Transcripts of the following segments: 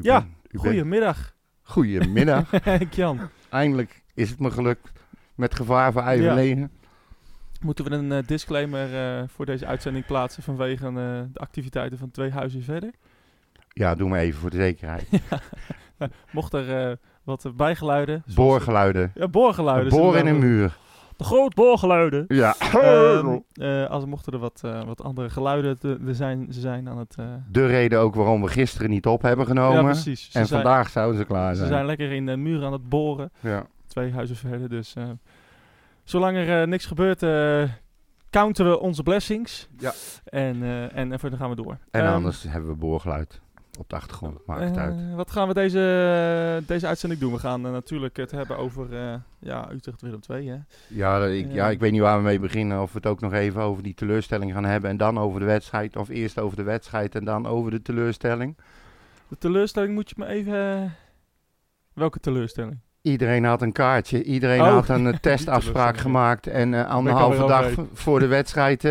U Ja, bent- u bent- Goedemiddag, Goedemiddag. Jan. Eindelijk is het me gelukt met gevaar voor eigen Ja. leven. Moeten we een eh, disclaimer eh, voor deze uitzending plaatsen vanwege eh, de activiteiten van twee huizen verder? Ja, doe maar even voor de zekerheid. Mocht er wat bijgeluiden... Boorgeluiden. Ja, boorgeluiden. Boor in een muur. Groot boorgeluiden. Ja. Ehm, eh, als mochten er wat, eh, wat andere geluiden te, zijn, ze zijn aan het... eh, de reden ook waarom we gisteren niet op hebben genomen. ja, precies. Ze en zijn, vandaag zouden ze klaar Ze zijn. zijn lekker in de muur aan het boren. Ja. Twee huizen verder, dus... zolang er niks gebeurt, counten we onze blessings. Ja. En, en, en verder gaan we door. En Ehm, anders hebben we boorgeluid op de achtergrond. Maakt het uit. Eh, wat gaan we deze, deze uitzending doen? We gaan eh, natuurlijk het hebben over eh, ja, Utrecht Willem II. Hè? Ja, ik, ja, ik weet niet waar we mee beginnen. Of we het ook nog even over die teleurstelling gaan hebben. En dan over de wedstrijd. Of eerst over de wedstrijd en dan over de teleurstelling. De teleurstelling moet je me even... welke teleurstelling? Iedereen had een kaartje. Iedereen Oh, had een testafspraak gemaakt. En ik anderhalve dag voor de wedstrijd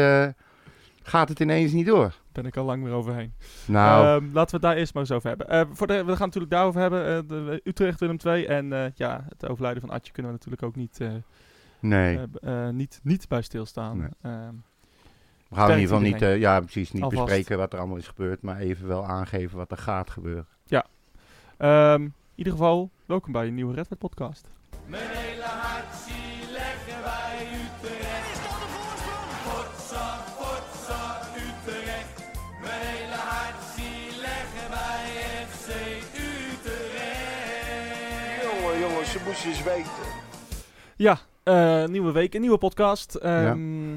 gaat het ineens niet door. Ben ik al lang weer overheen. Nou, Ehm, laten we het daar eerst maar eens over hebben. Eh, voor de, we gaan het natuurlijk daarover hebben. eh, de, Utrecht Willem II. En eh, ja, het overlijden van Atje kunnen we natuurlijk ook niet, eh, nee. niet, niet bij stilstaan. Nee. Ehm, we gaan in ieder geval niet, eh, ja, precies, niet Alvast. bespreken wat er allemaal is gebeurd. Maar even wel aangeven wat er gaat gebeuren. ehm, in ieder geval, welkom bij een nieuwe Red podcast. Mijn hele hart Eens weten. Ja, eh, nieuwe week, een nieuwe podcast. Ehm,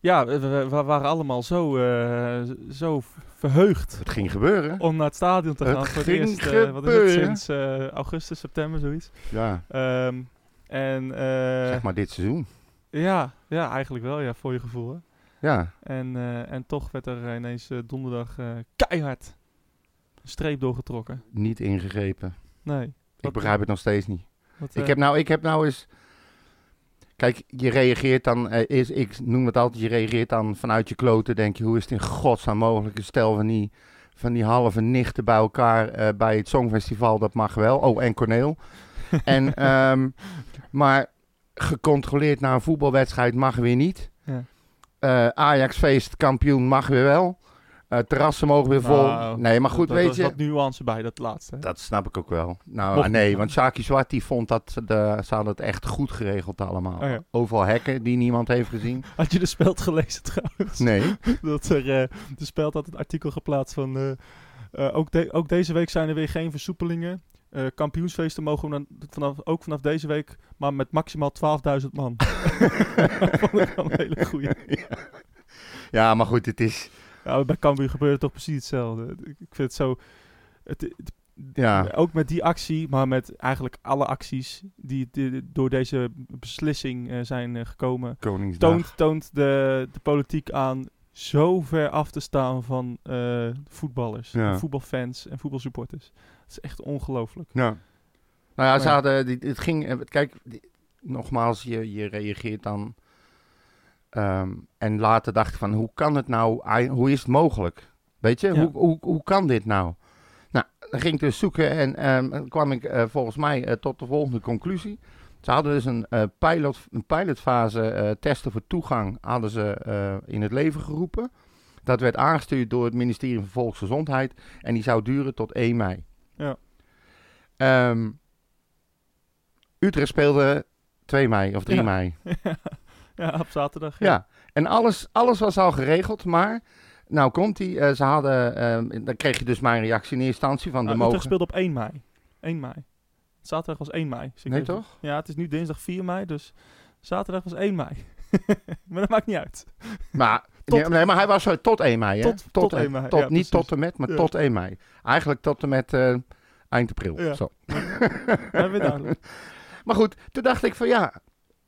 ja, we, we- we waren allemaal zo, eh, zo verheugd Het ging gebeuren. om naar het stadion te Het gaan. voor het ging eerst, eh, wat is het, sinds eh, augustus, september, zoiets. Ja, Ehm, en eh, zeg maar dit seizoen. ja, ja, eigenlijk wel, ja, voor je gevoel. Hè? Ja, En, eh, en toch werd er ineens donderdag eh, keihard een streep doorgetrokken. niet ingegrepen. Nee. Ik begrijp het nog steeds niet. Wat, Ik eh, heb nou, ik heb nou eens. Kijk, je reageert dan, eh, is, ik noem het altijd, je reageert dan vanuit je kloten. Denk je, hoe is het in godsnaam mogelijk? Een stel van die, van die halve nichten bij elkaar eh, bij het Songfestival, dat mag wel. Oh, en Corneel. en, ehm, maar gecontroleerd naar een voetbalwedstrijd mag weer niet. Ja. Eh, Ajax-feest, kampioen mag weer wel. Eh, terrassen mogen weer vol. Nou, nee, maar goed, dat- weet dat- je. wat nuance bij, dat laatste. hè? Dat snap ik ook wel. Nou, Mocht nee, niet. want Shaki Zwart die vond dat ze, de, ze hadden het echt goed geregeld allemaal. Oh ja. Overal hekken die niemand heeft gezien. Had je de speld gelezen trouwens? Nee. dat er, eh, de speld had een artikel geplaatst van... eh, eh, ook, de- ook deze week zijn er weer geen versoepelingen. Eh, kampioensfeesten mogen dan vanaf, ook vanaf deze week, maar met maximaal 12.000 man. Vond ik wel een hele goeie. Ja, maar goed, het is... Ja, bij Cambuur gebeurde toch precies hetzelfde. Ik vind het zo... Het, het- Ja. Ook met die actie, maar met eigenlijk alle acties die, die door deze beslissing eh, zijn eh, gekomen... Koningsdag. toont, toont de, de politiek aan zo ver af te staan van eh, voetballers, Ja. en voetbalfans en voetbalsupporters. Het is echt ongelooflijk. Ja. Nou ja, ze hadden... die- Het ging... Kijk, die- nogmaals, je, je reageert dan... ehm, en later dacht ik van, hoe kan het nou... Hoe is het mogelijk? Weet je, Ja. hoe, hoe, hoe kan dit nou? Nou, dan ging ik dus zoeken en dan kwam ik eh, volgens mij eh, tot de volgende conclusie. Ze hadden dus een, eh, pilot, een pilotfase testen voor toegang hadden ze in het leven geroepen. Dat werd aangestuurd door het ministerie van Volksgezondheid en die zou duren tot 1 mei. Ja. Ehm, Utrecht speelde 2 mei of 3 Ja. mei. ja, op zaterdag. Ja, en alles, alles was al geregeld, maar nou komt die, ze hadden, ehm, dan kreeg je dus mijn reactie in eerste instantie van de Nou, mogen. Utrecht speelde op 1 mei. 1 mei. Zaterdag was 1 mei. Ik Nee toch? Ja, het is nu dinsdag 4 mei, dus zaterdag was 1 mei. maar dat maakt niet uit. Maar, Tot- nee, maar hij was zo tot 1 mei, hè? Tot- tot 1 mei, Tot, ja, niet precies. tot en met, maar Ja. tot 1 mei. Eigenlijk tot en met eh, eind april. Ja. Zo. Duidelijk. Maar goed, toen dacht ik van ja,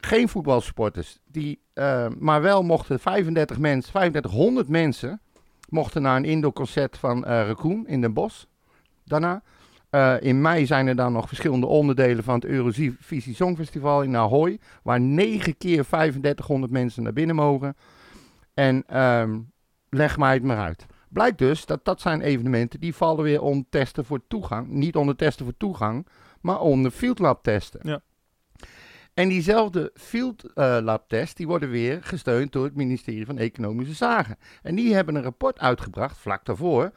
geen voetbalsupporters. Die, eh, maar wel mochten 35 mensen, 3500 mensen mochten naar een indoorconcert van eh Raccoon in Den Bosch. Daarna. Eh, in mei zijn er dan nog verschillende onderdelen van het Eurovisie Songfestival in Ahoy. Waar 9 keer 3500 mensen naar binnen mogen. En ehm, leg mij het maar uit. Blijkt dus dat dat zijn evenementen die vallen weer onder testen voor toegang. Niet onder testen voor toegang, maar onder field lab testen. Ja. En diezelfde field eh, lab test, die worden weer gesteund door het ministerie van Economische Zaken. En die hebben een rapport uitgebracht, vlak daarvoor,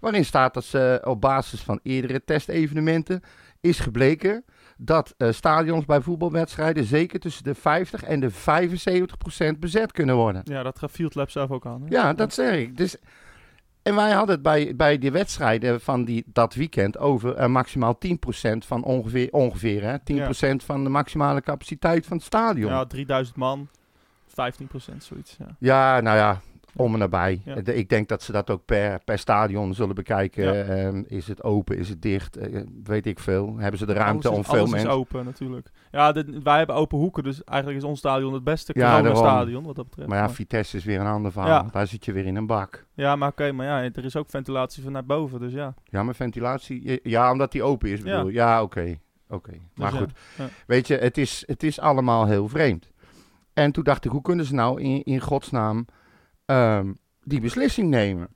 waarin staat dat ze op basis van eerdere testevenementen is gebleken dat eh, stadions bij voetbalwedstrijden zeker tussen de 50 en de 75 procent bezet kunnen worden. Ja, dat gaat Field Lab zelf ook aan. Hè? Ja, dat zeg ik. Dus, en wij hadden het bij, bij die wedstrijden van die, dat weekend over eh, maximaal 10% van ongeveer, ongeveer hè, 10% van de maximale capaciteit van het stadion. Ja, Ja, 3000 man, 15% zoiets. Ja. nou ja, om en nabij. Ja. Ik denk dat ze dat ook per, per stadion zullen bekijken. Ja. Ehm, is het open, is het dicht, Eh, weet ik veel. Hebben ze de ruimte om veel alles mensen... is open natuurlijk. Ja, dit- wij hebben open hoeken, dus eigenlijk is ons stadion het beste Ja, corona-stadion wat dat betreft. Maar ja, Maar- Vitesse is weer een ander verhaal. Ja. Daar zit je weer in een bak. ja, maar oké, maar ja, er is ook ventilatie vanuit boven, dus ja. Ja, maar ventilatie... Ja, omdat die open is, Ja. bedoel? Ja, oké. Oké. Maar Dus ja, goed. Weet je, het is, het is allemaal heel vreemd. En toen dacht ik, hoe kunnen ze nou in, in godsnaam ehm, die beslissing nemen?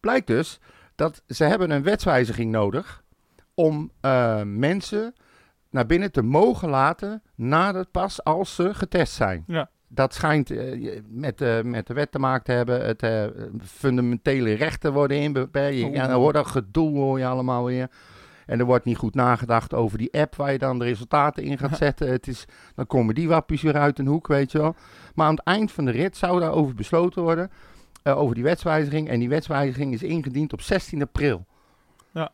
Blijkt dus dat ze hebben een wetswijziging nodig om eh, mensen naar binnen te mogen laten nadat pas als ze getest zijn. Ja. Dat schijnt eh, met, eh, met de wet te maken te hebben. Het fundamentele rechten worden inbeperkt. Oh. Ja, dan wordt dat gedoe hoor je allemaal weer. En er wordt niet goed nagedacht over die app waar je dan de resultaten in gaat zetten. Het is, dan komen die wappies weer uit een hoek, weet je wel. Maar aan het eind van de rit zou daarover besloten worden. eh, over die wetswijziging. En die wetswijziging is ingediend op 16 april. Ja.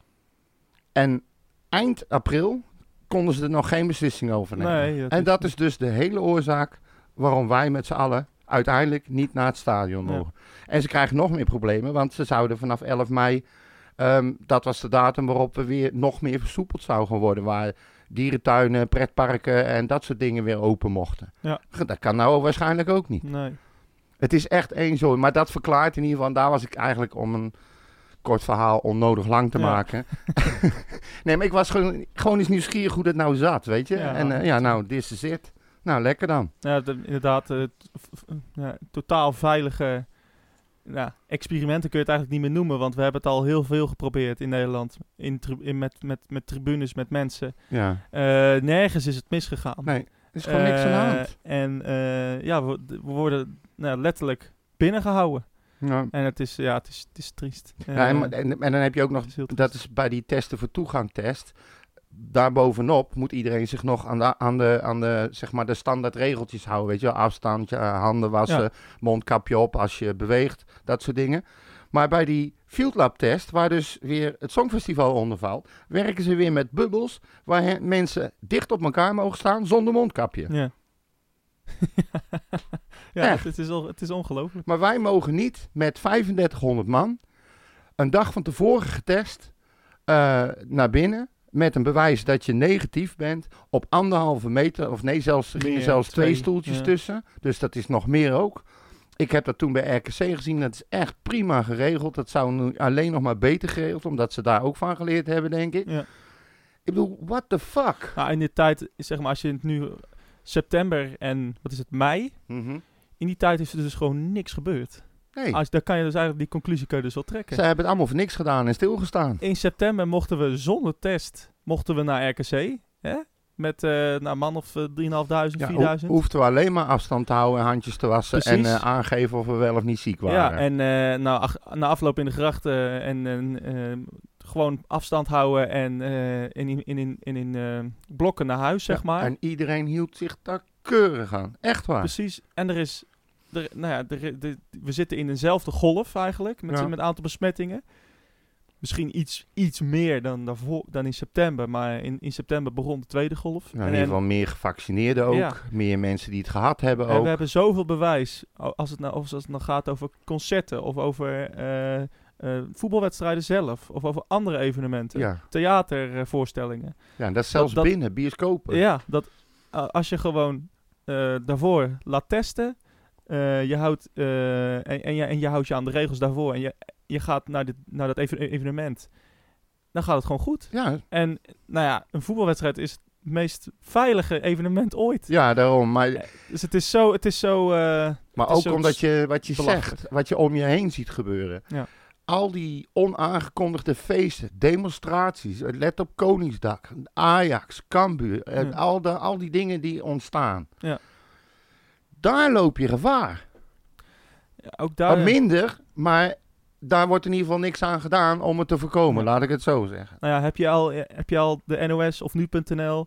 En eind april konden ze er nog geen beslissing over nemen. Nee, dat en dat is dus de hele oorzaak waarom wij met z'n allen uiteindelijk niet naar het stadion Ja. mogen. En ze krijgen nog meer problemen, want ze zouden vanaf 11 mei, ehm, dat was de datum waarop we weer nog meer versoepeld zouden gaan worden. Waar dierentuinen, pretparken en dat soort dingen weer open mochten. Ja. Dat kan nou waarschijnlijk ook niet. Nee. Het is echt één zo. Maar dat verklaart in ieder geval, daar was ik eigenlijk om een kort verhaal onnodig lang te Ja. maken. nee, maar ik was gewoon, gewoon eens nieuwsgierig hoe dat nou zat, weet je. Ja. en eh, ja, nou, dit is het. Nou, lekker dan. Ja, de- inderdaad, eh, ja, totaal veilige ja, experimenten kun je het eigenlijk niet meer noemen, want we hebben het al heel veel geprobeerd in Nederland. In, tri- in met, met, met tribunes, met mensen. Ja. Eh, nergens is het misgegaan. Nee, er is gewoon niks aan de Eh, hand. En eh, ja, we, we worden nou, letterlijk binnengehouden. Ja. En het is, ja, het is, het is triest. Ja, en, en, en dan heb je ook nog, dat is bij die testen voor toegangtest. Daarbovenop moet iedereen zich nog aan de, aan de, aan de, zeg maar de standaard regeltjes houden. Weet je, wel. afstand, handen wassen, Ja. mondkapje op als je beweegt, dat soort dingen. Maar bij die Field Lab test, waar dus weer het Songfestival onder valt, werken ze weer met bubbels waar he- mensen dicht op elkaar mogen staan zonder mondkapje. Ja. ja, Echt. het, is, het is ongelooflijk. Maar wij mogen niet met 3500 man een dag van tevoren getest eh, naar binnen. Met een bewijs dat je negatief bent op anderhalve meter. Of nee, zelfs, er gingen zelfs twee, twee, stoeltjes ja. tussen. Dus dat is nog meer ook. Ik heb dat toen bij RKC gezien. Dat is echt prima geregeld. Dat zou nu alleen nog maar beter geregeld. Omdat ze daar ook van geleerd hebben, denk ik. Ja. Ik bedoel, what the fuck? Nou, in die tijd, zeg maar, als je het nu september en wat is het, mei, Mhm. in die tijd is er dus gewoon niks gebeurd. Nee, Als, dan kan je dus eigenlijk die conclusie kun je dus wel trekken. ze hebben het allemaal voor niks gedaan en stilgestaan. In september mochten we zonder test mochten we naar RKC. Hè? Met nou, een man of eh, 3.500, Ja, 4.000. ho- hoefden we alleen maar afstand te houden en handjes te wassen. Precies. En eh, aangeven of we wel of niet ziek waren. Ja, en eh na, ach- na afloop in de grachten en gewoon afstand houden en in, in, in, in, blokken naar huis, zeg maar. En iedereen hield zich daar keurig aan. Echt waar. Precies. En er is, nou ja, de- we zitten in dezelfde golf eigenlijk, met, Ja. met een aantal besmettingen. Misschien iets, iets meer dan, daarvoor, dan in september, maar in, in september begon de tweede golf. Nou, in En- ieder geval meer gevaccineerden ook. Ja. Meer mensen die het gehad hebben En ook. we hebben zoveel bewijs, als het nou, of als het nou gaat over concerten of over eh, eh, voetbalwedstrijden zelf, of over andere evenementen, ja. theatervoorstellingen. ja, en dat is zelfs dat- binnen, bioscopen. Ja, dat uh, als je gewoon eh, daarvoor laat testen, eh, je houdt, eh, en, en, je, en je houdt je aan de regels daarvoor en je, je gaat naar, dit, naar dat even- evenement, dan gaat het gewoon goed. Ja, En nou ja, een voetbalwedstrijd is het meest veilige evenement ooit. ja, daarom. Maar, Dus het is zo, het is zo, eh, maar ook zo omdat je wat je belachelijk. zegt, wat je om je heen ziet gebeuren. Ja. al die onaangekondigde feesten, demonstraties, eh, let op Koningsdag, Ajax, Cambuur, eh, Ja. al, de, al die dingen die ontstaan. Ja. Daar loop je gevaar. Ja, ook daar... Wat minder, maar daar wordt in ieder geval niks aan gedaan om het te voorkomen, laat ik het zo zeggen. Nou ja, heb je al, eh, heb je al de NOS of Nu.nl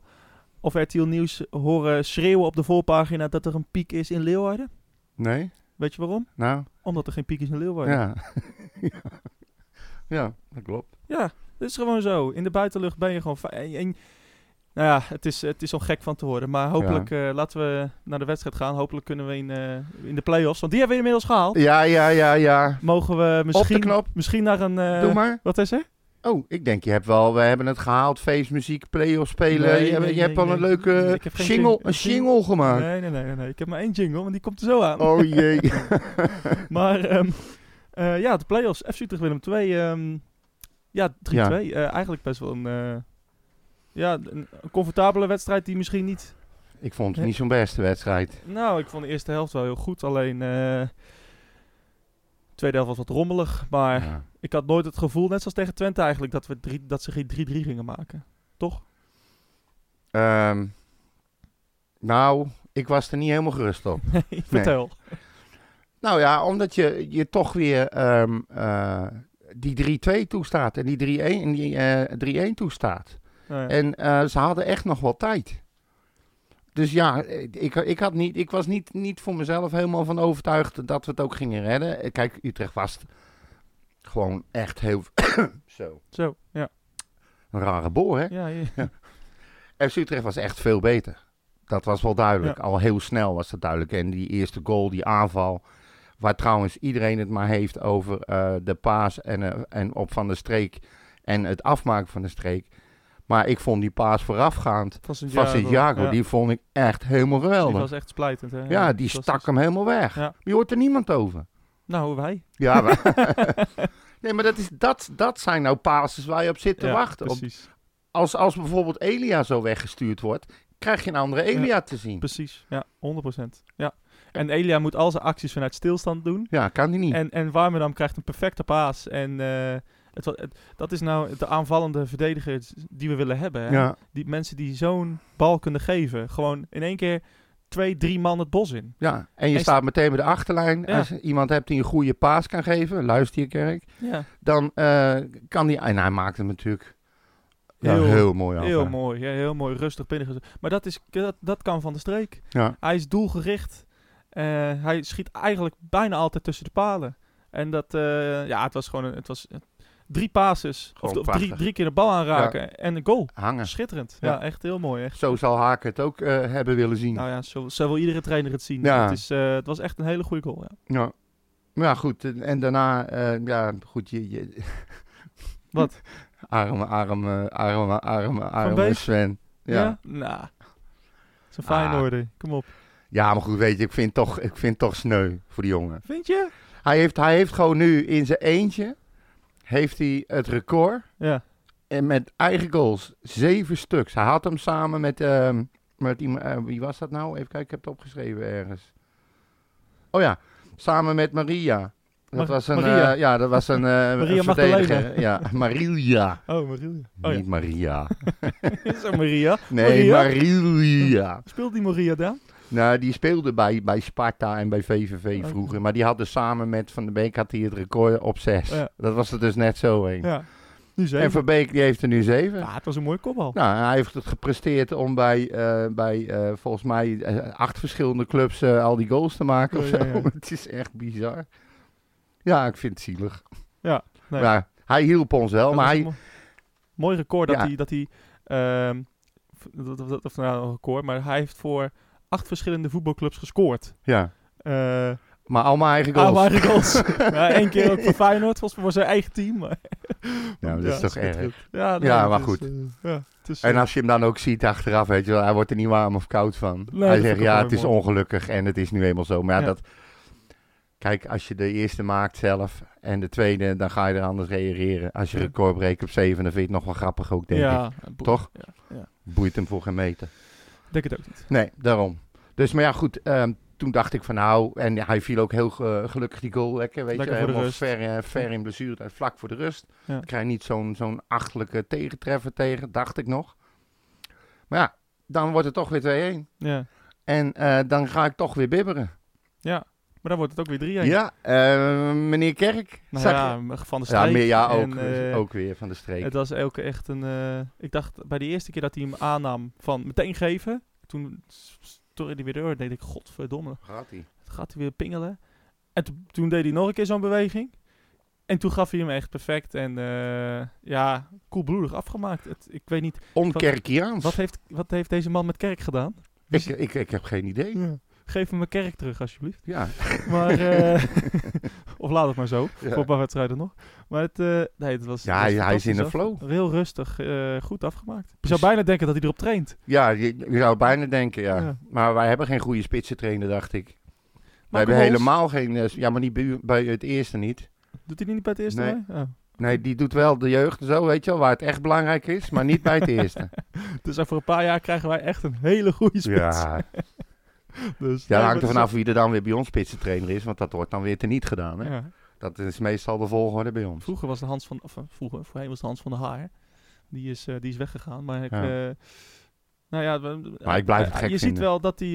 of RTL Nieuws horen schreeuwen op de voorpagina dat er een piek is in Leeuwarden? Nee? Weet je waarom? Nou, Omdat er geen piek is in Leeuwarden. ja. ja, dat klopt. Ja, dat is gewoon zo. In de buitenlucht ben je gewoon... en- nou ja, het is, het is om gek van te worden. Maar hopelijk eh, laten we naar de wedstrijd gaan. Hopelijk kunnen we in, eh, in de play-offs, want die hebben we inmiddels gehaald. Ja, ja, ja, ja. Mogen we misschien, knop. misschien naar een... eh, Doe maar. Wat is er? Oh, ik denk je hebt wel, we hebben het gehaald, feestmuziek, play-off spelen. Nee, je nee, je hebt al een leuke jingle, jing- een jing- jingle gemaakt. Nee, nee, nee, nee. Ik heb maar één jingle, want die komt er zo aan. Oh jee. Maar ehm, eh, ja, de play-offs. FC Utrecht Willem 2. ehm ja, 3-2. Ja. Eh, eigenlijk best wel een, ja, een, comfortabele wedstrijd die misschien niet... ik vond het niet zo'n beste wedstrijd. Nou, ik vond de eerste helft wel heel goed. Alleen eh de tweede helft was wat rommelig. Maar Ja. ik had nooit het gevoel, net zoals tegen Twente eigenlijk, dat, we drie, dat ze geen 3-3 gingen maken. Toch? Ehm, nou, ik was er niet helemaal gerust op. Nee, vertel. Nou ja, omdat je, je toch weer ehm, eh, die 3-2 toestaat en die 3-1 en die eh 3-1 toestaat. En eh, ze hadden echt nog wel tijd. Dus ja, ik, ik, had niet, ik was niet, niet voor mezelf helemaal van overtuigd dat we het ook gingen redden. Eh, Kijk, Utrecht was gewoon echt heel... Zo, Zo, ja. een rare boor, hè? Ja, ja. FC Utrecht was echt veel beter. Dat was wel duidelijk. Ja. Al heel snel was dat duidelijk. En die eerste goal, die aanval... Waar trouwens iedereen het maar heeft over eh, de paas en, en op van de streek... en het afmaken van de streek. Maar ik vond die paas voorafgaand Van Santiago. Santiago, Ja. die vond ik echt helemaal Die geweldig. was echt splijtend. Hè? ja, die stak hem helemaal weg. Ja. Je hoort er niemand over. Nou, wij. Ja, nee, maar dat, is, dat, dat zijn nou passes waar je op zit te wachten. Op- Precies. als, als bijvoorbeeld Elia zo weggestuurd wordt, krijg je een andere Elia te zien. Precies, ja, 100%. Ja. En Elia moet al zijn acties vanuit stilstand doen. Ja, kan die niet. En, en Warmerdam krijgt een perfecte paas. En eh, het, wa- het- dat is nou de aanvallende verdediger die we willen hebben. Hè? ja, Die mensen die zo'n bal kunnen geven. Gewoon in één keer twee, drie man het bos in. ja, en je En- staat meteen bij de achterlijn. Ja. Als je iemand hebt die een goede paas kan geven, luister je kerk, Ja, dan eh, kan die... En hij maakt hem natuurlijk ja, Heel- heel, mooi af. heel hè. mooi. Ja, heel mooi, rustig binnengezet. Maar dat, is, dat, dat kan van de streek. Ja, Hij is doelgericht. Eh, hij schiet eigenlijk bijna altijd tussen de palen. En dat, eh, ja, het was gewoon een, het was drie passes. Of, drie, drie keer de bal aanraken en een goal. hangen. Schitterend. Ja. Ja, echt heel mooi. Echt. Zo zal Haken het ook eh, hebben willen zien. Nou ja, zo, zo wil iedere trainer het zien. Ja. Het, is, eh, het was echt een hele goede goal. Ja. Ja. Maar ja, goed. en- En daarna, eh, ja, goed, je... je Wat? arme, arme, arme, arme, arme? Sven. Ja. Ja? Nou, het is een fijne Ah. orde. Kom op. ja, maar goed, weet je, ik vind, toch, ik vind het toch sneu voor die jongen. Vind je? Hij heeft, hij heeft gewoon nu in zijn eentje, heeft hij het record. Ja. En met eigen goals, zeven stuks. Hij had hem samen met, ehm, met eh, wie was dat nou? Even kijken, ik heb het opgeschreven ergens. Oh ja, samen met Maria. Dat was een, Maria. eh, ja, dat was een, eh Maria verdediger. Ja, Maria. Oh, Maria. Oh Niet Maria. ja. Zo Maria. Nee, Maria? Maria. Speelt die Maria dan? Nou, die speelde bij, bij Sparta en bij VVV vroeger. Maar die hadden samen met Van der Beek had hij het record op zes. Ja. Dat was er dus net zo een. Ja. Nu En. Van Beek die heeft er nu zeven. Ja, het was een mooie kopbal. Nou, hij heeft het gepresteerd om bij, eh, bij eh, volgens mij eh, acht verschillende clubs al die goals te maken of zo. ja. Het is echt bizar. Ja, ik vind het zielig. Ja, nee. Ja, hij hielp ons wel, Dat maar hij... mooi record dat hij, dat hij ehm, dat, dat, nou een record, maar hij heeft voor acht verschillende voetbalclubs gescoord. Ja, Eh maar allemaal eigen goals. Maar eigen goals. ja, Eén keer ook voor Feyenoord, volgens mij voor zijn eigen team. Maar Ja, dat is toch erg. Ja, nee, Ja, maar is, goed. eh, ja, is, En eh, als je hem dan ook ziet achteraf, weet je wel, hij wordt er niet warm of koud van. Nee, hij zegt, ja, het is mooi. ongelukkig en het is nu eenmaal zo. Maar ja, dat... Kijk, als je de eerste maakt zelf en de tweede, dan ga je er anders reageren. Als je record breekt op zeven, dan vind je het nog wel grappig ook, denk ik. ja, boe- Toch? Ja, ja. Boeit hem voor geen meter. Denk het ook niet. Nee, daarom. Dus, maar ja, goed. ehm, toen dacht ik van nou, en hij viel ook heel eh, gelukkig die goal lekker, weet Lekker je, helemaal ver, eh, ver in blessure, vlak voor de rust. Ja. Ik krijg niet zo'n zo'n achtelijke tegentreffer tegen, dacht ik nog. Maar ja, dan wordt het toch weer 2-1. Ja. En eh, dan ga ik toch weer bibberen. ja, maar dan wordt het ook weer 3-1. Ja, eh, meneer Kerk. Nou ja, van de ja, streek. meer, ja ook, En, eh, ook weer van de streek. Het was elke echt een... eh, ik dacht bij de eerste keer dat hij hem aannam van meteen geven. Toen stortte hij weer door. deed ik, godverdomme, Gaat hij? gaat hij weer pingelen. En to- toen deed hij nog een keer zo'n beweging. En toen gaf hij hem echt perfect. En eh, ja, koelbloedig afgemaakt. Het, ik weet niet, Onkerkiaans. wat heeft, wat heeft deze man met kerk gedaan? Ik, ik, ik heb geen idee. Ja. Geef hem mijn kerk terug, alsjeblieft. Ja. Maar, eh, of laat het maar zo. Ja. Voor een paar wedstrijden nog. Maar het, eh, nee, het was. Ja, het was hij- is in de flow. Heel rustig, eh, goed afgemaakt. Je zou bijna denken dat hij erop traint. Ja, je, je zou bijna denken, ja. Ja. Maar wij hebben geen goede spitsentrainer, dacht ik. We Marco hebben helemaal geen... Ja, maar niet bij, bij het eerste niet. Doet hij niet bij het eerste? Nee. Oh. Nee, die doet wel de jeugd en zo, weet je wel, waar het echt belangrijk is, maar niet bij het eerste. Dus over een paar jaar krijgen wij echt een hele goede spits. Ja, dus, ja hangt er vanaf wie er dan weer bij ons spitsentrainer is, want dat wordt dan weer teniet gedaan. Hè? Ja. Dat is meestal de volgorde bij ons. Vroeger was de Hans van, of eh, vroeger, voorheen was de Hans van der Haar. Die is, eh, die is weggegaan. Maar ik, Ja. eh, nou ja, we- Maar ik blijf het gek Je ziet wel dat hij,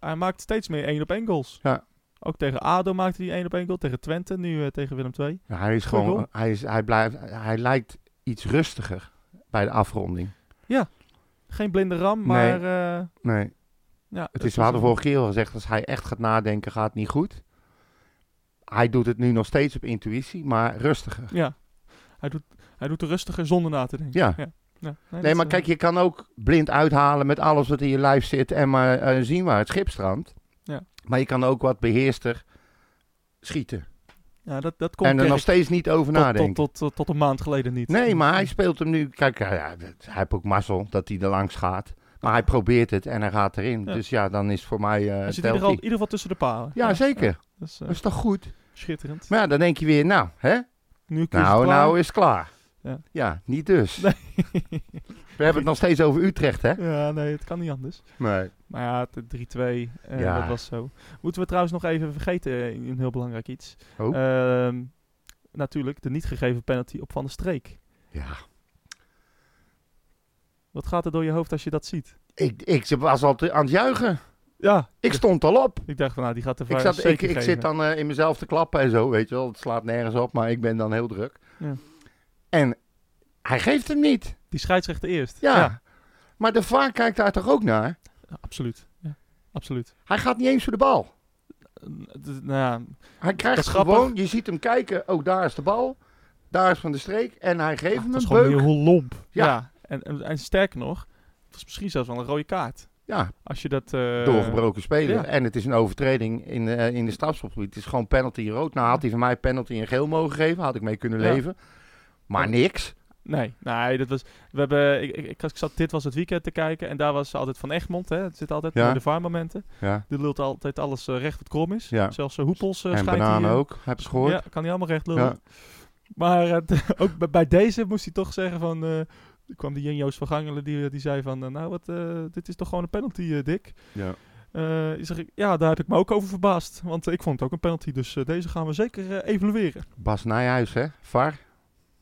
hij maakt steeds meer één op één goals. Ja. Ook tegen ADO maakte hij één op één goal. Tegen Twente, nu tegen Willem II. Ja, hij is Goeie gewoon, goal. hij, is, hij, blijft, hij lijkt iets rustiger bij de afronding. Geen blinde ram, Nee. maar... Nee, ja, het is, we hadden vorige keer al gezegd, als hij echt gaat nadenken, gaat het niet goed. Hij doet het nu nog steeds op intuïtie, maar rustiger. Ja, hij doet, hij doet er rustiger zonder na te denken. Ja. ja. nee, maar eh, kijk, je kan ook blind uithalen met alles wat in je lijf zit en maar eh, zien waar het schip strandt. Ja. Maar je kan ook wat beheerster schieten. Ja, dat, dat komt en er nog steeds niet over tot, nadenken. tot, tot, tot, tot een maand geleden niet. Nee, maar hij speelt hem nu. Kijk, dat- hij heeft ook mazzel dat hij er langs gaat. Maar hij probeert het en hij gaat erin. Ja. Dus ja, dan is voor mij. eh Hij zit in ieder, geval, in ieder geval tussen de palen. Ja, zeker. Dat is eh, Dat is toch goed? schitterend. Maar ja, dan denk je weer, nou, hè? Nu Nou, nou is klaar. Ja. Ja, niet dus. Nee. We hebben het nog steeds over Utrecht, hè? ja, nee, het kan niet anders. Nee. Maar ja, het 3-2, eh, Ja. dat was zo. Moeten we trouwens nog even vergeten, een heel belangrijk iets. Oh. Ehm, natuurlijk, de niet gegeven penalty op Van der Streek. Ja. Wat gaat er door je hoofd als je dat ziet? Ik, ik was al te- aan het juichen. Ja, Ik stond al op. ik dacht van, nou, die gaat de Ik, zat, ik, zit dan eh, in mezelf te klappen en zo, weet je wel. Het slaat nergens op, maar ik ben dan heel druk. Ja. En hij geeft hem niet. Die scheidsrechter eerst. Ja. Maar de VAR kijkt daar toch ook naar? Ja, absoluut. Ja, absoluut. Hij gaat niet eens voor de bal. Nou ja, Hij krijgt Dat is gewoon, je ziet hem kijken, oh daar is de bal, daar is Van de Streek en hij geeft hem het was een gewoon beuk. heel lomp. Ja. En, en, en sterker nog, het was misschien zelfs wel een rode kaart. Ja, Als je dat... eh, doorgebroken speler. ja. En het is een overtreding in, eh, in de strafschopgebied. Het is gewoon penalty rood. Nou had hij van mij penalty in geel mogen geven, had ik mee kunnen Ja. leven. Maar niks. Nee, nee, dat was. We hebben. Ik, ik, ik, zat dit was het weekend te kijken en daar was altijd van Egmond. Hè, het zit altijd Ja. bij de vaarmomenten. Ja. Die lult altijd alles eh, recht wat krom is. Ja. Zelfs uh, hoepels uh, en bananen ook, heb ik gehoord. Ja, kan hij allemaal recht lullen. Ja. Maar ook bij, bij deze moest hij toch zeggen van. Er kwam die Jen-Joost van Gangelen die, die zei van. eh, nou, wat, eh, dit is toch gewoon een penalty, eh, Dick. Ja. Eh, zeg ik, ja, daar heb ik me ook over verbaasd. Want ik vond het ook een penalty. Dus deze gaan we zeker eh, evalueren. Bas Nijhuis, hè? VAR.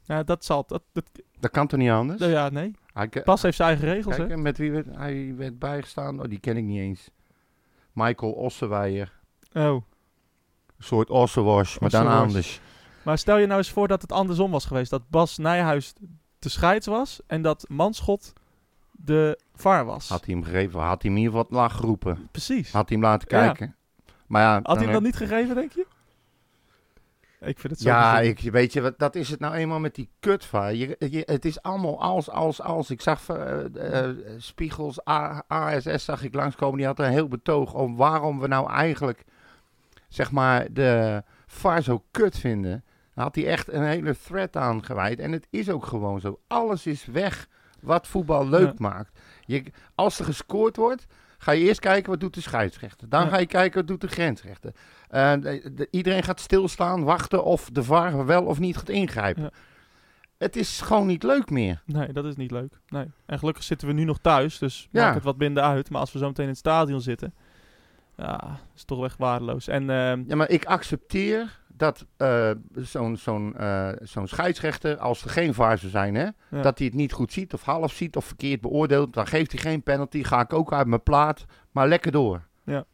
Ja, dat zal. Dat, dat, Dat kan toch niet anders? ja, nee. Ke- Bas heeft zijn eigen regels, kijk, hè? met wie werd, hij werd bijgestaan? Oh, die ken ik niet eens. Michael Ossewijer. Oh. Een soort Ossewash, maar dan anders. Maar stel je nou eens voor dat het andersom was geweest. Dat Bas Nijhuis de scheids was en dat Manschot de VAR was. Had hij hem gegeven, had hij hem in ieder geval laag geroepen. Precies. Had hij hem laten Ja. kijken. Maar ja, Had hij hem dan niet gegeven, denk je? Ik vind het zo Ja, ik, weet je, wat, dat is het nou eenmaal met die kutvaar. Je, je, het is allemaal als, als, als. Ik zag eh, eh, Spiegels, A- ASS zag ik langskomen. Die had een heel betoog om waarom we nou eigenlijk, zeg maar, de VAR zo kut vinden. Had hij echt een hele thread aan gewijd. En het is ook gewoon zo. Alles is weg wat voetbal leuk Ja. maakt. Je, als er gescoord wordt, ga je eerst kijken wat doet de scheidsrechter. Dan Ja. ga je kijken wat doet de grensrechter. De- de- iedereen gaat stilstaan, wachten of de VAR wel of niet gaat ingrijpen. Ja. Het is gewoon niet leuk meer. Nee, dat is niet leuk. Nee. En gelukkig zitten we nu nog thuis, dus Ja. maakt het wat minder uit. Maar als we zo meteen in het stadion zitten, Ja, is toch echt waardeloos. En ehm, Ja, maar ik accepteer dat eh, zo'n zo'n eh, zo'n scheidsrechter, als er geen zou zijn, hè, Ja. dat hij het niet goed ziet of half ziet of verkeerd beoordeelt, dan geeft hij geen penalty. Ga ik ook uit mijn plaat, maar lekker door. Ja.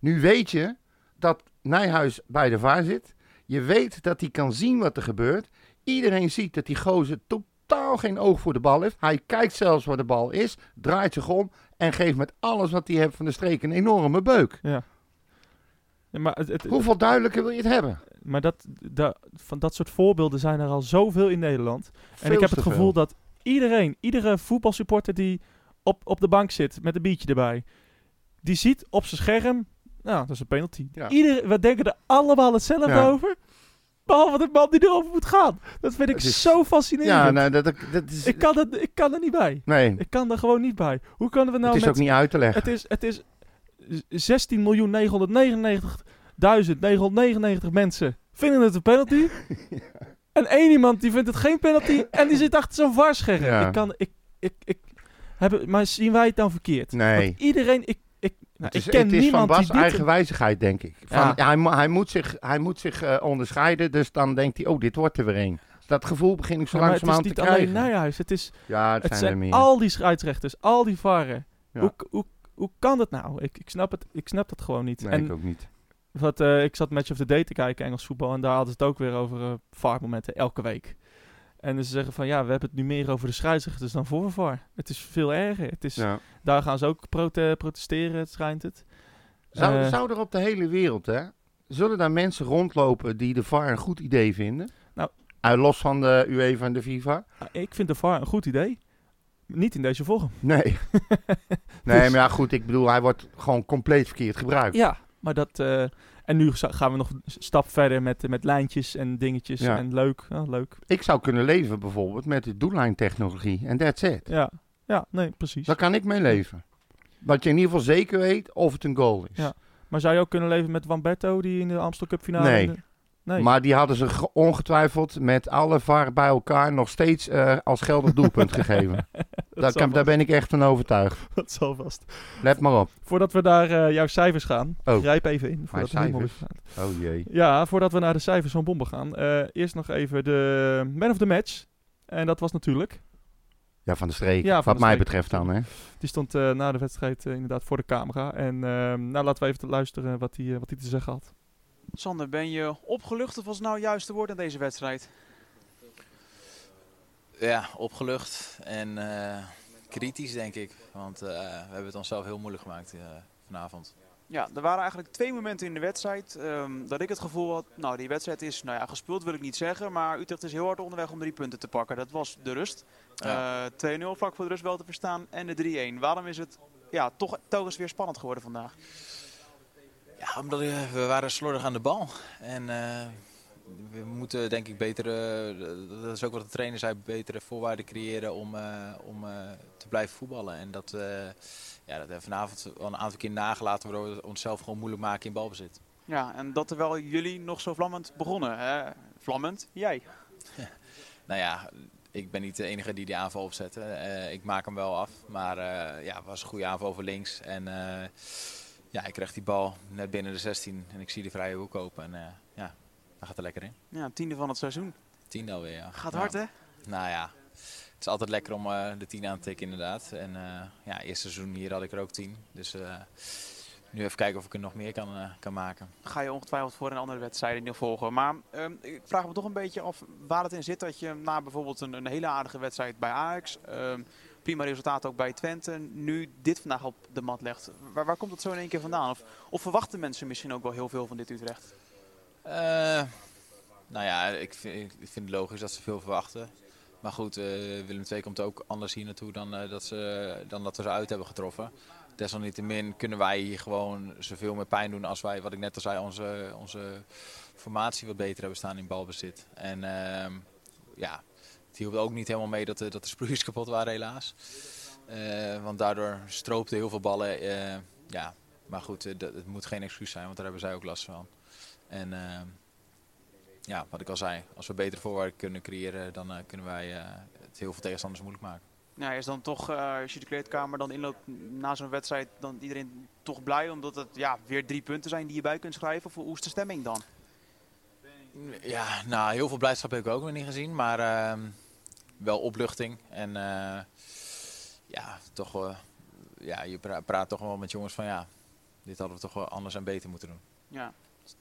Nu weet je dat Nijhuis bij de VAR zit. Je weet dat hij kan zien wat er gebeurt. Iedereen ziet dat die gozer totaal geen oog voor de bal heeft. Hij kijkt zelfs waar de bal is, draait zich om en geeft met alles wat hij heeft van de streek een enorme beuk. ja, maar, het, het- Hoeveel duidelijker wil je het hebben? maar dat, dat, van dat soort voorbeelden zijn er al zoveel in Nederland. En ik heb het veel. gevoel dat iedereen, iedere voetbalsupporter die op, op de bank zit met een biertje erbij, die ziet op zijn scherm, nou, dat is een penalty. Ja. Ieder, we denken er allemaal hetzelfde Ja. over. Behalve de man die erover moet gaan. Dat vind ik is- zo fascinerend. Ja, nou, dat, dat is... ik, kan er, ik kan er niet bij. nee, Ik kan er gewoon niet bij. Hoe kunnen we nou het is met... ook niet uit te leggen. Het is, het is 16.999.999 mensen vinden het een penalty. En één iemand die vindt het geen penalty en die zit achter zo'n varscherm. Ja. Ik kan, ik, ik, ik, heb, maar zien wij het dan verkeerd? Nee. Want iedereen, ik, ik, nou, Het is, ik ken het is van niemand Bas die dit... eigen wijzigheid, denk ik. Van, Ja. ja, hij, hij moet zich, hij moet zich eh, onderscheiden, dus dan denkt hij, oh, dit wordt er weer een. Dat gevoel begin ik zo Ja, maar het is langzamerhand te niet alleen krijgen. Nijhuis. Het, is, ja, het, het zijn er al die scheidsrechters, al die varren. Ja. Hoe, hoe, hoe kan dat nou? Ik, ik, snap het, ik snap dat gewoon niet. Nee, en ik ook niet. Wat, eh, ik zat Match of the Day te kijken, Engels voetbal. En daar hadden ze het ook weer over eh VAR-momenten, elke week. En ze zeggen van, ja, we hebben het nu meer over de scheidsrechters dan voor VAR. Het is veel erger. Het is, Ja. Daar gaan ze ook prote- protesteren, het schijnt het. Zou, Eh, zou er op de hele wereld, hè, zullen daar mensen rondlopen die de VAR een goed idee vinden? Nou. Uit los van de UEFA en de FIFA? ah, ik vind de VAR een goed idee. Niet in deze vorm. Nee. nee, maar ja, goed, ik bedoel, hij wordt gewoon compleet verkeerd gebruikt. Ja, maar dat... eh, en nu gaan we nog een stap verder met, met lijntjes en dingetjes. Ja. En leuk, leuk. Ik zou kunnen leven bijvoorbeeld met de doellijntechnologie en that's it. Ja, ja nee, precies. Daar kan ik mee leven. Dat je in ieder geval zeker weet of het een goal is. Ja. Maar zou je ook kunnen leven met Wamberto, die in de Amstel Cup finale... Nee. Nee. Maar die hadden ze ge- ongetwijfeld met alle VAR bij elkaar nog steeds eh, als geldig doelpunt gegeven. Daar, kan, daar ben ik echt van overtuigd. dat zal vast. Let maar op. Voordat we naar eh, jouw cijfers gaan, Oh. grijp even in. Voordat helemaal cijfers? gaan. Oh jee. Ja, voordat we naar de cijfers van Bomben gaan. eh, eerst nog even de man of the match. En dat was natuurlijk. Ja, van de streek. Ja, van Wat de mij betreft dan, hè. Die stond na de wedstrijd inderdaad voor de camera. En ehm, nou, laten we even te luisteren wat hij wat hij te zeggen had. Sander, ben je opgelucht of was het nou het juiste woord in deze wedstrijd? Ja, opgelucht en eh, kritisch denk ik. Want eh, we hebben het onszelf heel moeilijk gemaakt eh, vanavond. Ja, er waren eigenlijk twee momenten in de wedstrijd ehm, dat ik het gevoel had, nou die wedstrijd is nou ja, gespeeld wil ik niet zeggen, maar Utrecht is heel hard onderweg om drie punten te pakken. Dat was de rust. Ja. Eh 2-0 vlak voor de rust wel te verstaan en de 3-1. Waarom is het ja, toch telkens weer spannend geworden vandaag? Ja, omdat eh, we waren slordig aan de bal. En eh, we moeten denk ik betere, dat is ook wat de trainer zei, betere voorwaarden creëren om, eh, om eh, te blijven voetballen. En dat, eh, ja, dat hebben we vanavond wel een aantal keer nagelaten waardoor we onszelf gewoon moeilijk maken in balbezit. Ja, en dat terwijl jullie nog zo vlammend begonnen. Hè? Vlammend, jij. Nou ja, ik ben niet de enige die die aanval opzette. Eh, ik maak hem wel af. Maar eh, ja, het was een goede aanval over links. En eh, ja, ik kreeg die bal net binnen de 16 en ik zie de vrije hoek open. En eh, ja, daar gaat er lekker in. Ja, tiende van het seizoen. Tien alweer, ja. Gaat hard hè? Nou ja, het is altijd lekker om eh, de 10 aan te tikken inderdaad. En eh ja, eerste seizoen hier had ik er ook 10. Dus nu even kijken of ik er nog meer kan, kan maken. ga je ongetwijfeld voor een andere wedstrijd nog volgen. Maar ehm, ik vraag me toch een beetje af waar het in zit dat je na bijvoorbeeld een, een hele aardige wedstrijd bij Ajax, ehm, prima resultaat ook bij Twente, nu dit vandaag op de mat legt. Waar, waar komt dat zo in één keer vandaan? Of, of verwachten mensen misschien ook wel heel veel van dit Utrecht? Eh, nou ja, ik vind, ik vind het logisch dat ze veel verwachten. Maar goed, eh, Willem II komt ook anders hier naartoe dan, eh, dat ze, dan dat we ze uit hebben getroffen. Desalniettemin kunnen wij hier gewoon zoveel meer pijn doen als wij, wat ik net al zei, onze, onze formatie wat beter hebben staan in balbezit. En ehm, ja, het hielp ook niet helemaal mee dat de, dat de sproeiers kapot waren helaas. Eh, want daardoor stroopten heel veel ballen. eh, ja, maar goed, eh, dat, het moet geen excuus zijn, want daar hebben zij ook last van. En ja, wat ik al zei, als we betere voorwaarden kunnen creëren, dan kunnen wij het heel veel tegenstanders moeilijk maken. Ja, is dan toch, als je de kleedkamer dan inloopt na zo'n wedstrijd, dan iedereen toch blij omdat het ja, weer drie punten zijn die je bij kunt schrijven? Of hoe is de stemming dan? Ja, nou, heel veel blijdschap heb ik ook nog niet gezien, maar ehm, wel opluchting. En eh, ja, toch, wel- ja, je pra- praat toch wel met jongens van ja, dit hadden we toch wel anders en beter moeten doen. Ja,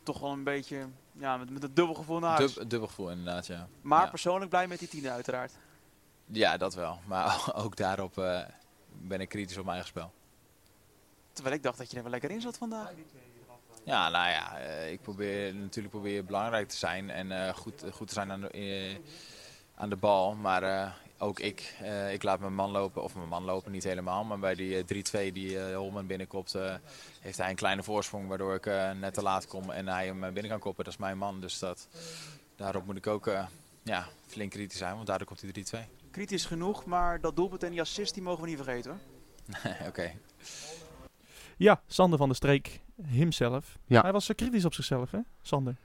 toch wel een beetje ja, met, met een dubbel gevoel naar huis. Dub, dubbel gevoel inderdaad, ja. maar ja. persoonlijk blij met die tiende uiteraard. Ja, dat wel. Maar ook daarop eh, ben ik kritisch op mijn eigen spel. Terwijl ik dacht dat je er wel lekker in zat vandaag. Ja, nou ja, eh, ik probeer natuurlijk probeer belangrijk te zijn en eh, goed, goed te zijn aan de, eh, aan de bal. Maar eh, ook ik, eh, ik laat mijn man lopen, of mijn man lopen niet helemaal. Maar bij die eh, 3-2 die eh, Holman binnenkopt, eh, heeft hij een kleine voorsprong. Waardoor ik eh, net te laat kom en hij hem binnen kan koppen. Dat is mijn man, dus dat, daarop moet ik ook eh, ja, flink kritisch zijn, want daardoor komt hij 3-2. Kritisch genoeg, maar dat doelpunt en die assist die mogen we niet vergeten hoor. Oké. Ja, Sander van der Streek, himself. Ja. Hij was kritisch op zichzelf, hè, Sander?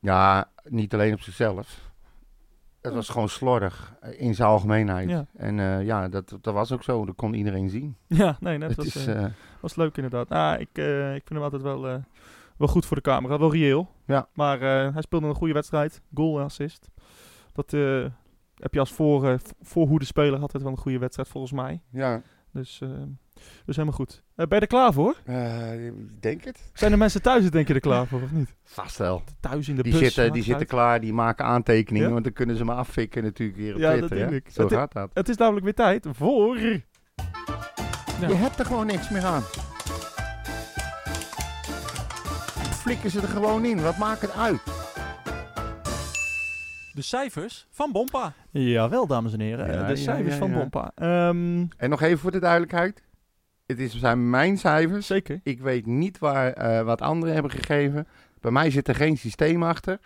Ja, niet alleen op zichzelf. Het was gewoon slordig eh, in zijn algemeenheid. Ja. En eh, ja, dat, dat was ook zo. Dat kon iedereen zien. Ja, nee, dat was, is, eh, was leuk inderdaad. Ah, ik, ik vind hem altijd wel, wel goed voor de camera. Wel reëel. Ja. Maar hij speelde een goede wedstrijd. Goal en assist. Dat heb je als voor, voorhoede speler altijd wel een goede wedstrijd volgens mij. ja, Dus, eh, dus helemaal goed. Eh, ben je er klaar voor? eh, ik denk het. Zijn de mensen thuis, denk je, er klaar voor of niet? Vast wel. Thuis in de Die bus. zitten, die zitten uit. klaar, die maken aantekeningen, Ja? want dan kunnen ze me affikken natuurlijk weer op Ja, dat Twitter. denk hè? ik. Zo Het- gaat dat. Het is namelijk weer tijd voor... Ja. Je hebt er gewoon niks meer aan. Flikken ze er gewoon in, wat maakt het uit? De cijfers van Bompa. Jawel, dames en heren. Ja, de cijfers ja, van. Bompa. Ehm, En nog even voor de duidelijkheid. Het is, zijn mijn cijfers. zeker. Ik weet niet waar, eh, wat anderen hebben gegeven. Bij mij zit er geen systeem achter.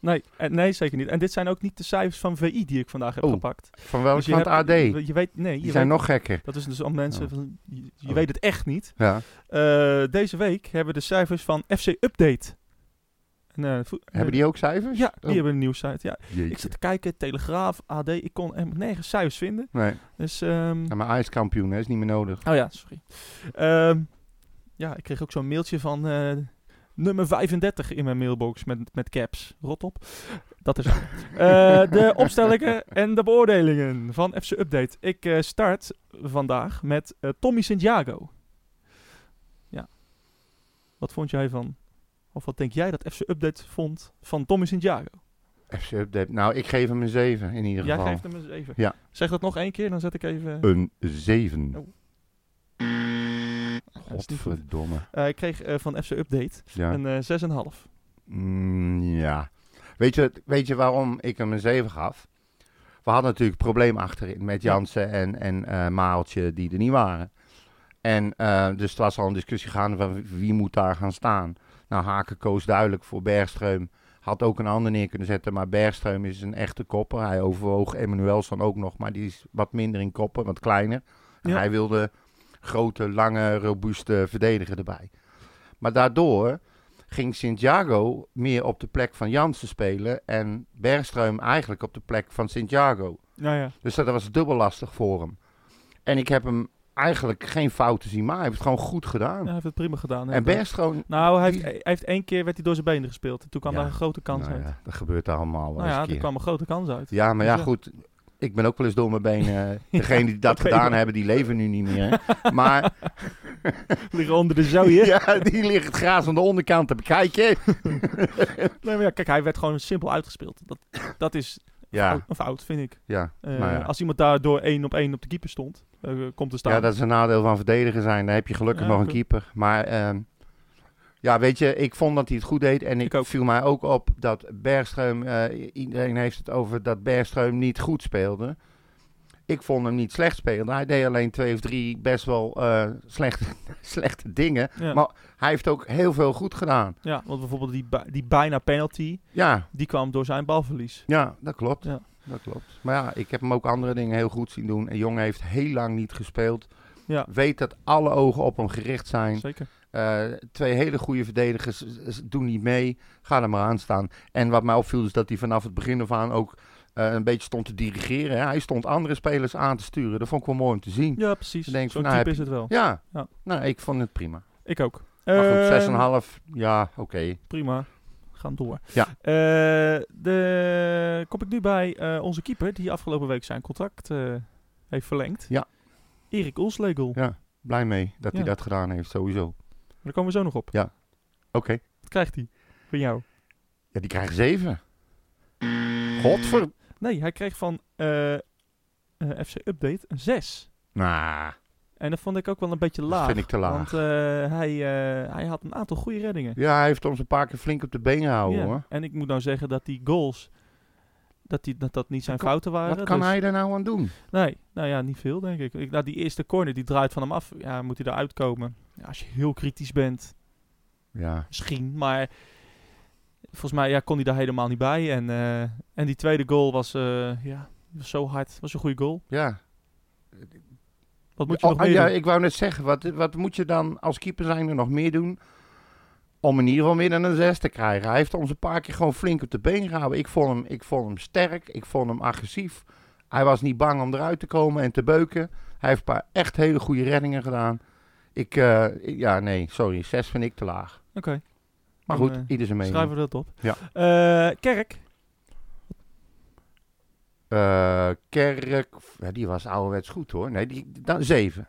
Nee, eh, nee, zeker niet. En dit zijn ook niet de cijfers van VI die ik vandaag heb Oh, gepakt. Van welk Dus van het AD? Je weet, nee, je Die zijn weet- nog gekker. Dat is dus om mensen Oh. van, je, je Oh. weet het echt niet. Ja. Eh, deze week hebben we de cijfers van FC Update. En, eh, Hebben die ook cijfers? Ja, die Oh, hebben een nieuwssite. Ja. jeetje. Ik zat te kijken, Telegraaf, AD, ik kon helemaal nergens cijfers vinden. Nee, Dus, ehm, ja, maar ijskampioen, hè, is niet meer nodig. oh ja, sorry. Ehm, ja, ik kreeg ook zo'n mailtje van eh, nummer 35 in mijn mailbox met, met caps. Rot op. Dat is. Eh, de opstellingen en de beoordelingen van FC Update. Ik start vandaag met Tommy Santiago. Ja. Wat vond jij van, of wat denk jij dat FC Update vond van Tommy Santiago? FC Update. Nou, ik geef hem een 7 in ieder Jij geval. geeft hem eens even. Ja. Zeg dat nog één keer, dan zet ik even... Een 7. Oh. Dat is niet goed. Godverdomme. Eh, ik kreeg eh, van FC Update Ja. een eh 6,5. Mm, ja. Weet je, weet je waarom ik hem een 7 gaf? We hadden natuurlijk een probleem achterin met Ja. Jansen en, en eh Maaltje die er niet waren. En eh, dus het was al een discussie gaande van wie moet daar gaan staan. Nou, Haken koos duidelijk voor Bergström. Had ook een ander neer kunnen zetten, maar Bergström is een echte kopper. Hij overwoog Emmanuelsson ook nog, maar die is wat minder in koppen, wat kleiner. En Ja. hij wilde grote, lange, robuuste verdediger erbij. Maar daardoor ging Santiago meer op de plek van Jansen spelen en Bergström eigenlijk op de plek van Santiago. Nou ja. Dus dat was dubbel lastig voor hem. En ik heb hem eigenlijk geen fouten zien maken. Hij heeft het gewoon goed gedaan. Ja, hij heeft het prima gedaan. en inderdaad. Bergström... Nou, hij heeft, hij heeft één keer werd hij door zijn benen gespeeld. Toen kwam Ja, daar een grote kans nou uit. ja, dat gebeurt allemaal wel nou ja, er kwam een grote kans uit. Ja, maar ja, Dus ja. goed. Ik ben ook wel eens door mijn benen. eh, Degenen die dat gedaan maar- hebben, die leven nu niet meer. Maar Liggen onder de zooi. ja, die ligt het gras aan de onderkant te bekijken. Nee, maar ja, kijk, hij werd gewoon simpel uitgespeeld. Dat, dat is Ja, een fout, vind ik. ja. Eh, nou ja. Als iemand daar door één op één op de keeper stond, eh, komt te staan. ja, dat is een nadeel van verdediger zijn. Dan heb je gelukkig Ja, nog een keeper. Maar ehm, ja, weet je, ik vond dat hij het goed deed. En ik, viel mij ook op dat Bergström... eh, iedereen heeft het over dat Bergström niet goed speelde. Ik vond hem niet slecht spelen. Hij deed alleen twee of drie best wel eh, slechte, slechte dingen. Ja. Maar hij heeft ook heel veel goed gedaan. ja, want bijvoorbeeld die, die bijna penalty, Ja, die kwam door zijn balverlies. ja dat klopt. Ja. Dat klopt. Maar ja, ik heb hem ook andere dingen heel goed zien doen. Een jongen heeft heel lang niet gespeeld. Ja. Weet dat alle ogen op hem gericht zijn. Zeker. Eh, twee hele goede verdedigers eh, doen niet mee. Ga er maar aan staan. En wat mij opviel is dat hij vanaf het begin af aan ook eh, een beetje stond te dirigeren. Hè. Hij stond andere spelers aan te sturen. Dat vond ik wel mooi om te zien. Ja, precies. Zo'n nou, type heb is het wel. Ja, Ja. nou, ik vond het prima. Ik ook. Maar Ehm, goed, 6,5, ja, oké. Prima. Gaan door. Ja. Eh, de, kom ik nu bij eh, onze keeper, die afgelopen week zijn contract eh, heeft verlengd. Ja. Erik Oelslegel. Ja. Blij mee dat hij Ja. dat gedaan heeft, sowieso. Daar komen we zo nog op. Oké. Wat krijgt hij van jou? Ja, die krijgen 7. Godver... Nee, hij kreeg van FC Update een 6. Nou, En dat vond ik ook wel een beetje laag. vind ik te laag. Want eh, hij, eh, hij had een aantal goede reddingen. ja, hij heeft ons een paar keer flink op de been gehouden, Ja. hoor. En ik moet nou zeggen dat die goals, dat die, dat, dat niet zijn fouten waren. Wat kan dus- hij er nou aan doen? Nee, nou ja, niet veel denk ik. ik nou, die eerste corner die draait van hem af. Ja, moet hij eruit komen. Ja, als je heel kritisch bent, Ja, misschien. Maar volgens mij ja, kon hij daar helemaal niet bij. En, eh, en die tweede goal was, ja, was zo hard. was een goede goal. ja. Wat moet je Oh, nog meer ja, doen? ik wou net zeggen, wat, wat moet je dan als keeper zijn er nog meer doen om in ieder geval meer dan een 6 te krijgen? Hij heeft ons een paar keer gewoon flink op de been gehouden. Ik vond hem, ik vond hem sterk, ik vond hem agressief. Hij was niet bang om eruit te komen en te beuken. Hij heeft een paar echt hele goede reddingen gedaan. Ik, eh, ja, nee, sorry, 6 vind ik te laag. Oké, Maar goed, eh, ieder zijn mening. schrijven we dat op. Ja. Eh, Kerk. Eh, Kerk, ja, die was ouderwets goed hoor. Nee, die, dan 7.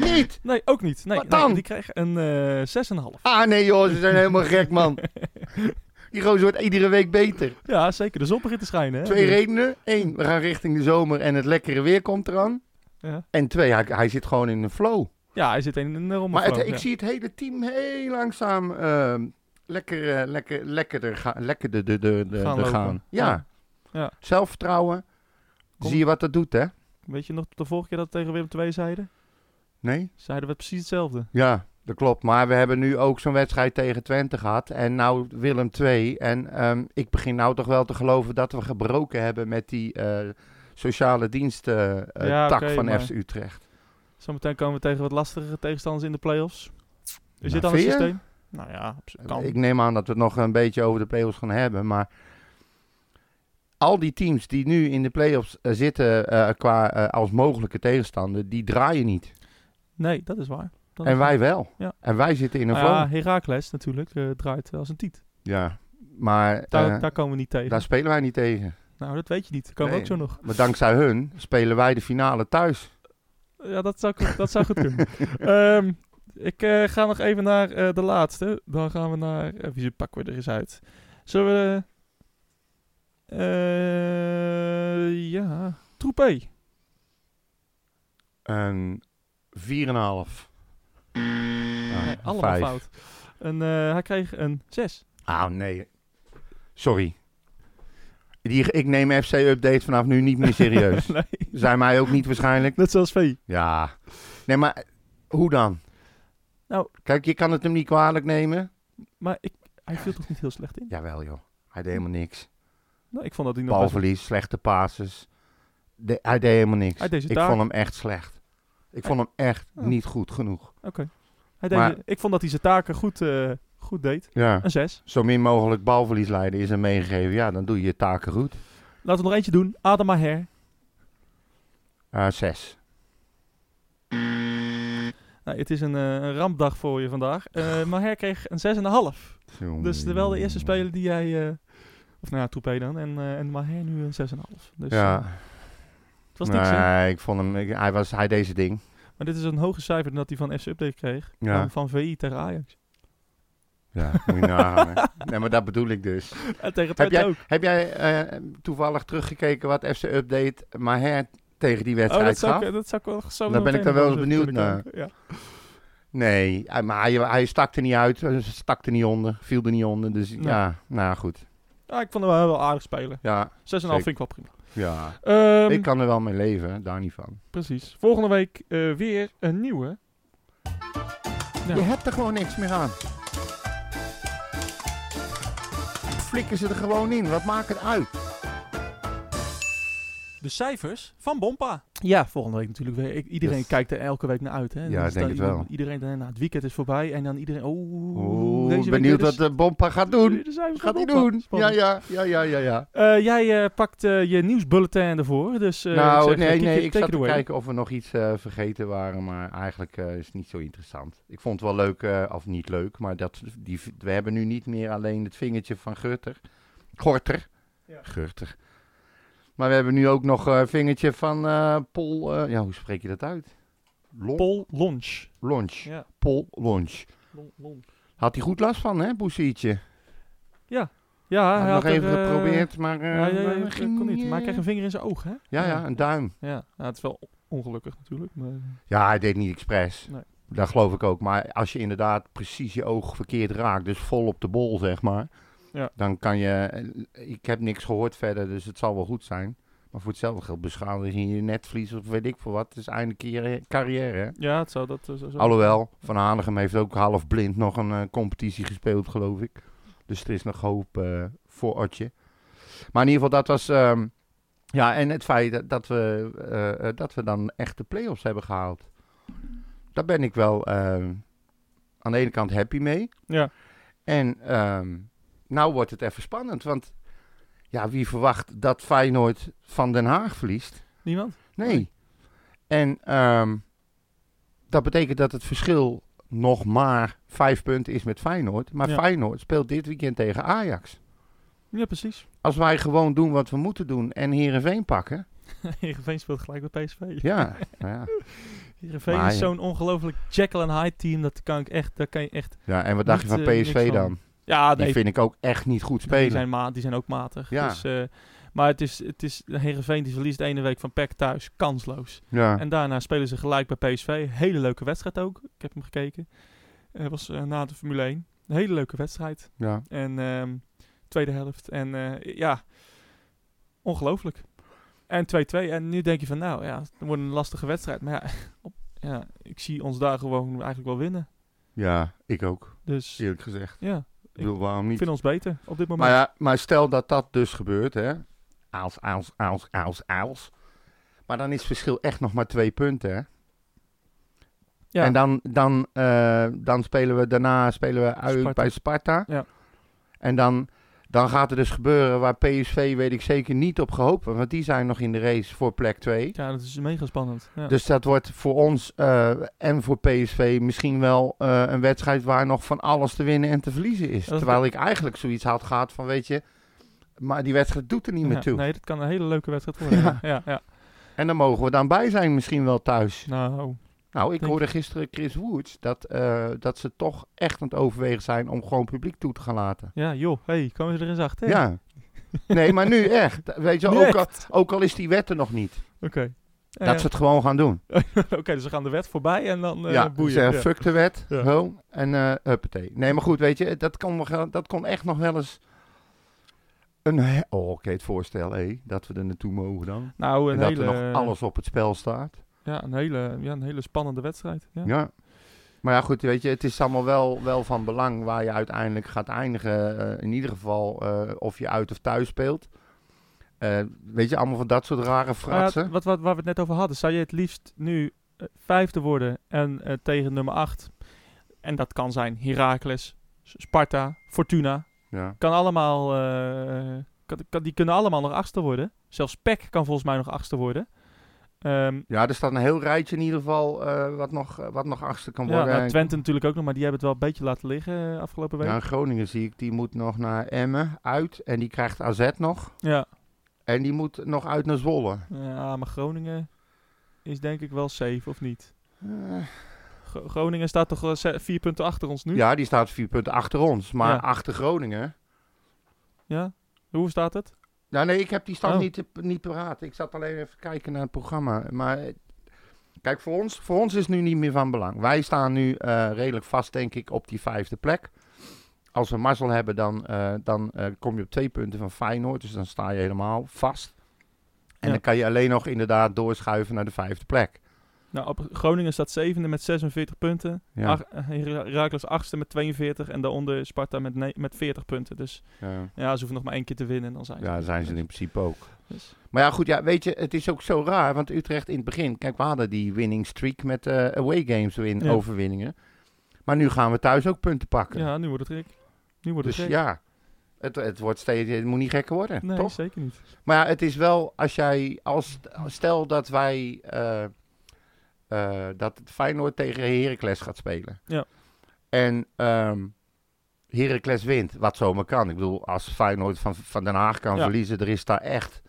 Niet! Nee, ook niet. Nee, Wat nee, dan? die kreeg een eh 6,5. Ah nee joh, ze zijn helemaal gek man. Die gozer wordt iedere week beter. Ja, zeker. De zon begint te schijnen. Hè? Twee redenen. Eén, we gaan richting de zomer en het lekkere weer komt eraan. Ja. En twee, hij, hij zit gewoon in een flow. Ja, hij zit in een rommel. Maar het, ik zie het hele team heel langzaam ehm, lekker, eh, lekker, lekkerder gaan. Lekker de, de, de, Gaan de gaan. Ja. Ja. Ja. Zelfvertrouwen. Kom. Zie je wat dat doet, hè? Weet je nog de vorige keer dat we tegen Willem II zeiden? Nee? Zeiden we precies hetzelfde. Ja, dat klopt. Maar we hebben nu ook zo'n wedstrijd tegen Twente gehad. En nou Willem 2. En ehm, ik begin nou toch wel te geloven dat we gebroken hebben met die eh, sociale diensten eh, Ja, tak van FC Utrecht. Zometeen komen we tegen wat lastigere tegenstanders in de play-offs. Is Nou, dit dan een systeem? Nou ja, kan. Ik neem aan dat we het nog een beetje over de play-offs gaan hebben. Maar al die teams die nu in de play-offs eh, zitten eh, qua, eh, als mogelijke tegenstander, die draaien niet. Nee, dat is waar. Dat En is wij waar. wel. Ja. En wij zitten in een Nou flow. ja, Ja, Heracles natuurlijk draait als een tiet. maar Daar, daar komen we niet tegen. daar spelen wij niet tegen. Nou, dat weet je niet. Dat komen we ook zo nog. Maar dankzij hun spelen wij de finale thuis. Ja, dat zou, dat zou goed kunnen. Ehm, ik ga nog even naar de laatste. Dan gaan we naar... Even wie pakken we er eens uit. Zullen we... eh, ja... Troepé. Een 4,5. Ah, Nee, allemaal vijf. fout. En, eh, hij kreeg een 6. Ah, nee. Sorry. Die, ik neem FC Update vanaf nu niet meer serieus. nee, Zijn mij ook niet waarschijnlijk. net zoals V. Ja. Nee, maar hoe dan? Nou- Kijk, je kan het hem niet kwalijk nemen. Maar ik, hij viel toch niet heel slecht in? Jawel, joh. Hij deed helemaal niks. Nou, ik vond dat hij nog best- Balverlies, slechte passes. De, hij deed helemaal niks. Ik vond hem echt slecht. Ik vond hem echt Oh. niet goed genoeg. Oké. Hij deed Maar- Ik vond dat hij zijn taken goed, eh, goed deed. Ja. Een 6. Zo min mogelijk balverlies leiden is hem meegegeven. Ja, dan doe je je taken goed. Laten we nog eentje doen. Adam Maher. Eh, zes. Nou, het is een, eh, een rampdag voor je vandaag. Eh Maher kreeg een 6,5. Dus wel de eerste speler die jij... of nou ja, dan. En, eh en Maher nu een 6,5. Dus Ja. eh, het was niks, nee, ik vond hem... ik- hij, was, hij deed zijn ding. Maar dit is een hoger cijfer dan dat hij van FC Update kreeg. Ja. Dan van VI tegen Ajax. Ja, moet je nagaan. Nee, maar dat bedoel ik dus. En tegen Heb jij, ook. heb jij eh, toevallig teruggekeken wat FC Update Maher tegen die Oh, wedstrijd dat zou, ik, dat zou ik wel zo Daar ben ik dan wel eens benieuwd kijken. Ja. Nee, maar hij, hij stak er niet uit. hij Stak er niet onder. Viel er niet onder. Dus ja, nou goed. Ja, ik vond hem wel heel aardig spelen. 6,5 Ja, vind Zeker. ik wel prima. ja. Ehm, ik kan er wel mee leven, daar niet van. Precies. Volgende week eh, weer een nieuwe. Ja. Je hebt er gewoon niks meer aan. Flikken ze er gewoon in. Wat maakt het uit? De cijfers van Bompa. Ja, volgende week natuurlijk weer. Ik- iedereen Yes. kijkt er elke week naar uit. Hè? Ja, ik denk het wel. iedereen- nou, het weekend is voorbij en dan iedereen... Oh, Oeh, deze week benieuwd wat de- de Bompa gaat doen. de cijfers Gaat hij doen? Ja, Spannend. ja, ja, ja, ja, ja. Eh, jij eh, pakt eh, je nieuwsbulletin ervoor, dus eh, ik nou, zeg, nee, nee, ik zat te away. kijken of we nog iets eh, vergeten waren, maar eigenlijk eh, is het niet zo interessant. Ik vond het wel leuk, eh, of niet leuk, maar dat, die, we hebben nu niet meer alleen het vingertje van Gurter. Gorter. Ja. Gurter. Maar we hebben nu ook nog een vingertje van eh Pol, eh, ja, hoe spreek je dat uit? Lon- Pol Lunch. Launch. Ja. Lon- lon. Had hij goed last van, hè, Boesietje? Ja, Had hij nog had even er, eh, geprobeerd, maar... eh, Ja, ja, ja, ging kon niet. eh, Maar hij kreeg een vinger in zijn oog, hè? Ja, ja, een duim. Ja, nou, het is wel ongelukkig natuurlijk. Maar... Ja, hij deed niet expres. Nee. Dat geloof ik ook. Maar als je inderdaad precies je oog verkeerd raakt, dus vol op de bol, zeg maar, Ja. dan kan je. eh, Ik heb niks gehoord verder, dus het zal wel goed zijn. Maar voor hetzelfde geld beschadiging in je netvlies of weet ik veel wat. Het is einde keer carrière. Hè? Ja, het zou dat eh, zo. Alhoewel, Van Hanegem heeft ook half blind nog een eh, competitie gespeeld, geloof ik. Dus er is nog hoop eh, voor Otje. Maar in ieder geval, dat was. ehm, ja, en het feit dat- dat we, eh, eh, dat we dan echt de play-offs hebben gehaald. Daar ben ik wel ehm, aan de ene kant happy mee. Ja. En ehm, nou wordt het even spannend. Want ja, wie verwacht dat Feyenoord van Den Haag verliest? Niemand? Nee. En ehm, dat betekent dat het verschil nog maar vijf punten is met Feyenoord. Maar Ja. Feyenoord speelt dit weekend tegen Ajax. Ja, precies. Als wij gewoon doen wat we moeten doen en Heerenveen pakken. Heerenveen speelt gelijk bij PSV. Ja, nou ja. Heerenveen Maar is zo'n ongelooflijk Jekyll and Hyde team. Dat kan ik echt, daar kan je echt... ja en wat dacht je van eh, PSV van. dan? Ja, Die nee, vind ik ook echt niet goed die spelen. zijn, ma die zijn ook matig. Ja. Dus, eh, maar het is, het is Heerenveen die verliest de ene week van PEC thuis. Kansloos. Ja. En daarna spelen ze gelijk bij PSV. Hele leuke wedstrijd ook. Ik heb hem gekeken. Het was eh, na de Formule 1. Een hele leuke wedstrijd. ja. En ehm, tweede helft. En eh, ja, ongelooflijk. En 2-2. En nu denk je van, nou ja, het wordt een lastige wedstrijd. Maar ja, op, ja, ik zie ons daar gewoon eigenlijk wel winnen. ja, ik ook, Dus eerlijk gezegd. ja, Ik bedoel, waarom ik niet? vind ons beter op dit moment. Maar, ja, maar stel dat dat dus gebeurt, hè. Aals, aals, aals, aals, aals. Maar dan is het verschil echt nog maar twee punten, hè. Ja. En dan, dan, eh, dan spelen we daarna spelen we uit Sparta. bij Sparta. Ja. En dan, dan gaat er dus gebeuren waar PSV, weet ik zeker, niet op gehoopt. Want die zijn nog in de race voor plek 2. ja, dat is mega spannend. Ja. Dus dat wordt voor ons eh, en voor PSV misschien wel eh, een wedstrijd waar nog van alles te winnen en te verliezen is. Terwijl ik eigenlijk zoiets had gehad van, weet je, maar die wedstrijd doet er niet meer toe. Nee, dat kan een hele leuke wedstrijd worden. Ja. Ja, ja. ja. En dan mogen we dan bij zijn misschien wel thuis. Nou, Nou, ik Denk- hoorde gisteren Chris Woods dat, eh, dat ze toch echt aan het overwegen zijn om gewoon publiek toe te gaan laten. ja, joh, hey, komen ze erin zacht, hè? Ja. Nee, maar nu echt. Weet je, ook al, ook al is die wet er nog niet. Oké. Dat ze het gewoon gaan doen. Oké, dus we gaan de wet voorbij en dan eh ja, boeien. zeggen, ja. fuck de wet. Zo. En huppatee. Nee, maar goed, weet je, dat kon, dat kon echt nog wel eens een... Oh, oké, het voorstel, hé, dat we er naartoe mogen dan. Nou, En dat er nog alles op het spel staat. Ja, een hele, ja, een hele spannende wedstrijd. Ja. Ja. Maar ja, goed, weet je, het is allemaal wel, wel van belang waar je uiteindelijk gaat eindigen. eh, in ieder geval eh, of je uit of thuis speelt. Eh, weet je, allemaal van dat soort rare Maar ja, fratsen. wat, wat, waar we het net over hadden, zou je het liefst nu vijfde worden en tegen nummer acht? En dat kan zijn Heracles, Sparta, Fortuna. Ja. Kan allemaal, kan, kan- die kunnen allemaal nog achtste worden. Zelfs PEC kan volgens mij nog achtste worden. Ehm, ja, er staat een heel rijtje in ieder geval eh, wat, nog, eh, wat nog achtste kan ja, worden. nou, En- Twente natuurlijk ook nog, maar die hebben het wel een beetje laten liggen eh, afgelopen week. Ja, Ja, Groningen zie ik, die moet nog naar Emmen uit. En die krijgt AZ nog. ja. En die moet nog uit naar Zwolle. maar Groningen is denk ik wel safe, of niet? Gro- Groningen staat toch vier punten achter ons nu? ja, die staat vier punten achter ons. Maar Ja. achter Groningen... Ja? Hoe staat het? Nou nee, ik heb die stand Oh. niet, niet paraat. Ik zat alleen even kijken naar het programma. Maar kijk, voor ons, voor ons is het nu niet meer van belang. Wij staan nu eh, redelijk vast, denk ik, op die vijfde plek. Als we mazzel hebben, dan, eh, dan eh, kom je op twee punten van Feyenoord. Dus dan sta je helemaal vast. En Ja. dan kan je alleen nog inderdaad doorschuiven naar de vijfde plek. Nou, op Groningen staat zevende met 46 punten. Ja. Ach- eh, Heracles achtste met 42 en daaronder Sparta met, met 40 punten. Dus Ja. ja, ze hoeven nog maar één keer te winnen en dan zijn ze. Ja, zijn ze in principe ook. Dus, Maar ja, goed, ja, weet je, het is ook zo raar, want Utrecht in het begin, kijk, we hadden die winning streak met eh, away games in Ja. overwinningen. Maar nu gaan we thuis ook punten pakken. ja, nu wordt het gek. Nu wordt het dus gek. ja, het, het wordt steeds, het moet niet gekker worden, nee, toch? zeker niet. Maar ja, het is wel, als jij, als, stel dat wij, eh, eh, dat Feyenoord tegen Heracles gaat spelen. Ja. En ehm Heracles wint, wat zomaar kan. Ik bedoel, als Feyenoord van, van Den Haag kan Ja. verliezen, er is daar echt,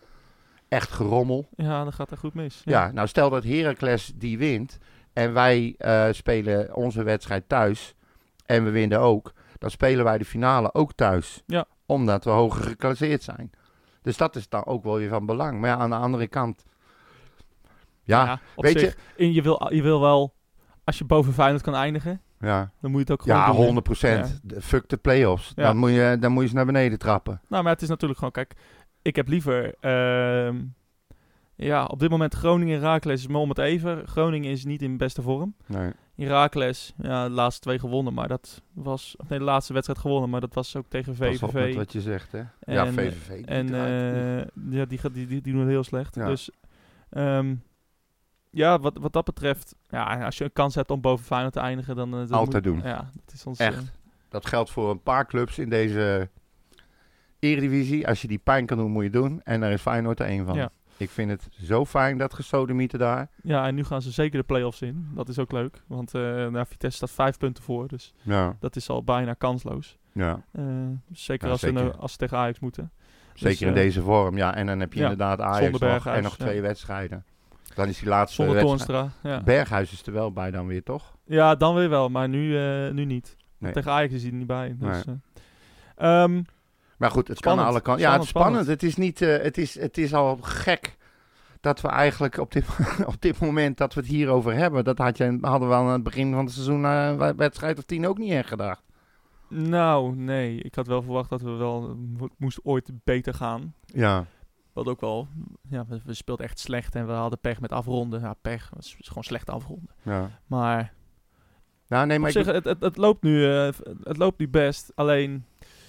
echt gerommel. Ja, dan gaat het goed mis. Ja, nou stel dat Heracles die wint en wij eh, spelen onze wedstrijd thuis en we winnen ook, dan spelen wij de finale ook thuis. Ja. Omdat we hoger geclasseerd zijn. Dus dat is dan ook wel weer van belang. Maar ja, aan de andere kant, ja, op weet zich, in, je, wil, je wil wel, als je boven Feyenoord kan eindigen, ja, dan moet je het ook gewoon ja, doen. 100 Ja. procent. Fuck de play-offs. Ja. Dan, moet je, dan moet je ze naar beneden trappen. Nou, maar het is natuurlijk gewoon, kijk, ik heb liever, ehm, ja, op dit moment Groningen en Heracles is me om het even. Groningen is niet in beste vorm. Nee. Heracles, ja, de laatste twee gewonnen, maar dat was, of nee, de laatste wedstrijd gewonnen, maar dat was ook tegen Pas op met VVV. wat je zegt, hè? ja, VVV. En eh, ja, die, gaat- die, die, die doen het heel slecht. Ja. Dus ehm, ja, wat, wat dat betreft, ja, als je een kans hebt om boven Feyenoord te eindigen, dan... eh, Altijd moet- doen. Ja, dat is ons... Echt. eh, Dat geldt voor een paar clubs in deze Eredivisie. Als je die pijn kan doen, moet je doen. En daar is Feyenoord er één van. Ja. Ik vind het zo fijn dat gesodemieten daar. ja, en nu gaan ze zeker de play-offs in. Dat is ook leuk, want eh nou, Vitesse staat vijf punten voor, dus Ja, dat is al bijna kansloos. ja. Zeker, Ja, als, Ze, zeker. nou- als ze tegen Ajax moeten. zeker in eh, deze vorm. Ja, en dan heb je inderdaad Ajax nog, en nog twee wedstrijden. Dan is die laatste Zonder wedstrijd. Toornstra. Ja. Berghuis is er wel bij dan weer, toch? ja, dan weer wel, maar nu, eh, nu niet. Nee. Tegen Ajax is hij er niet bij. Dus, Nee. eh. Ehm, Maar goed, het Spannend. kan alle kanten. Ja, het is Spannend, spannend. Het is, niet, eh, het, is, het is al gek dat we eigenlijk op dit, op dit moment dat we het hierover hebben. Dat had je, hadden we aan het begin van het seizoen uh, wedstrijd of tien ook niet echt gedacht. nou, nee. Ik had wel verwacht dat we wel... Moest ooit beter gaan. Ja, Hadden ook wel... Ja, we, we speelden echt slecht en we hadden pech met afronden. Ja, pech. Het is, is gewoon slecht afronden. ja. Maar, Nou, nee, maar ik zich, het, het, het, loopt nu, eh, het loopt nu best. Alleen...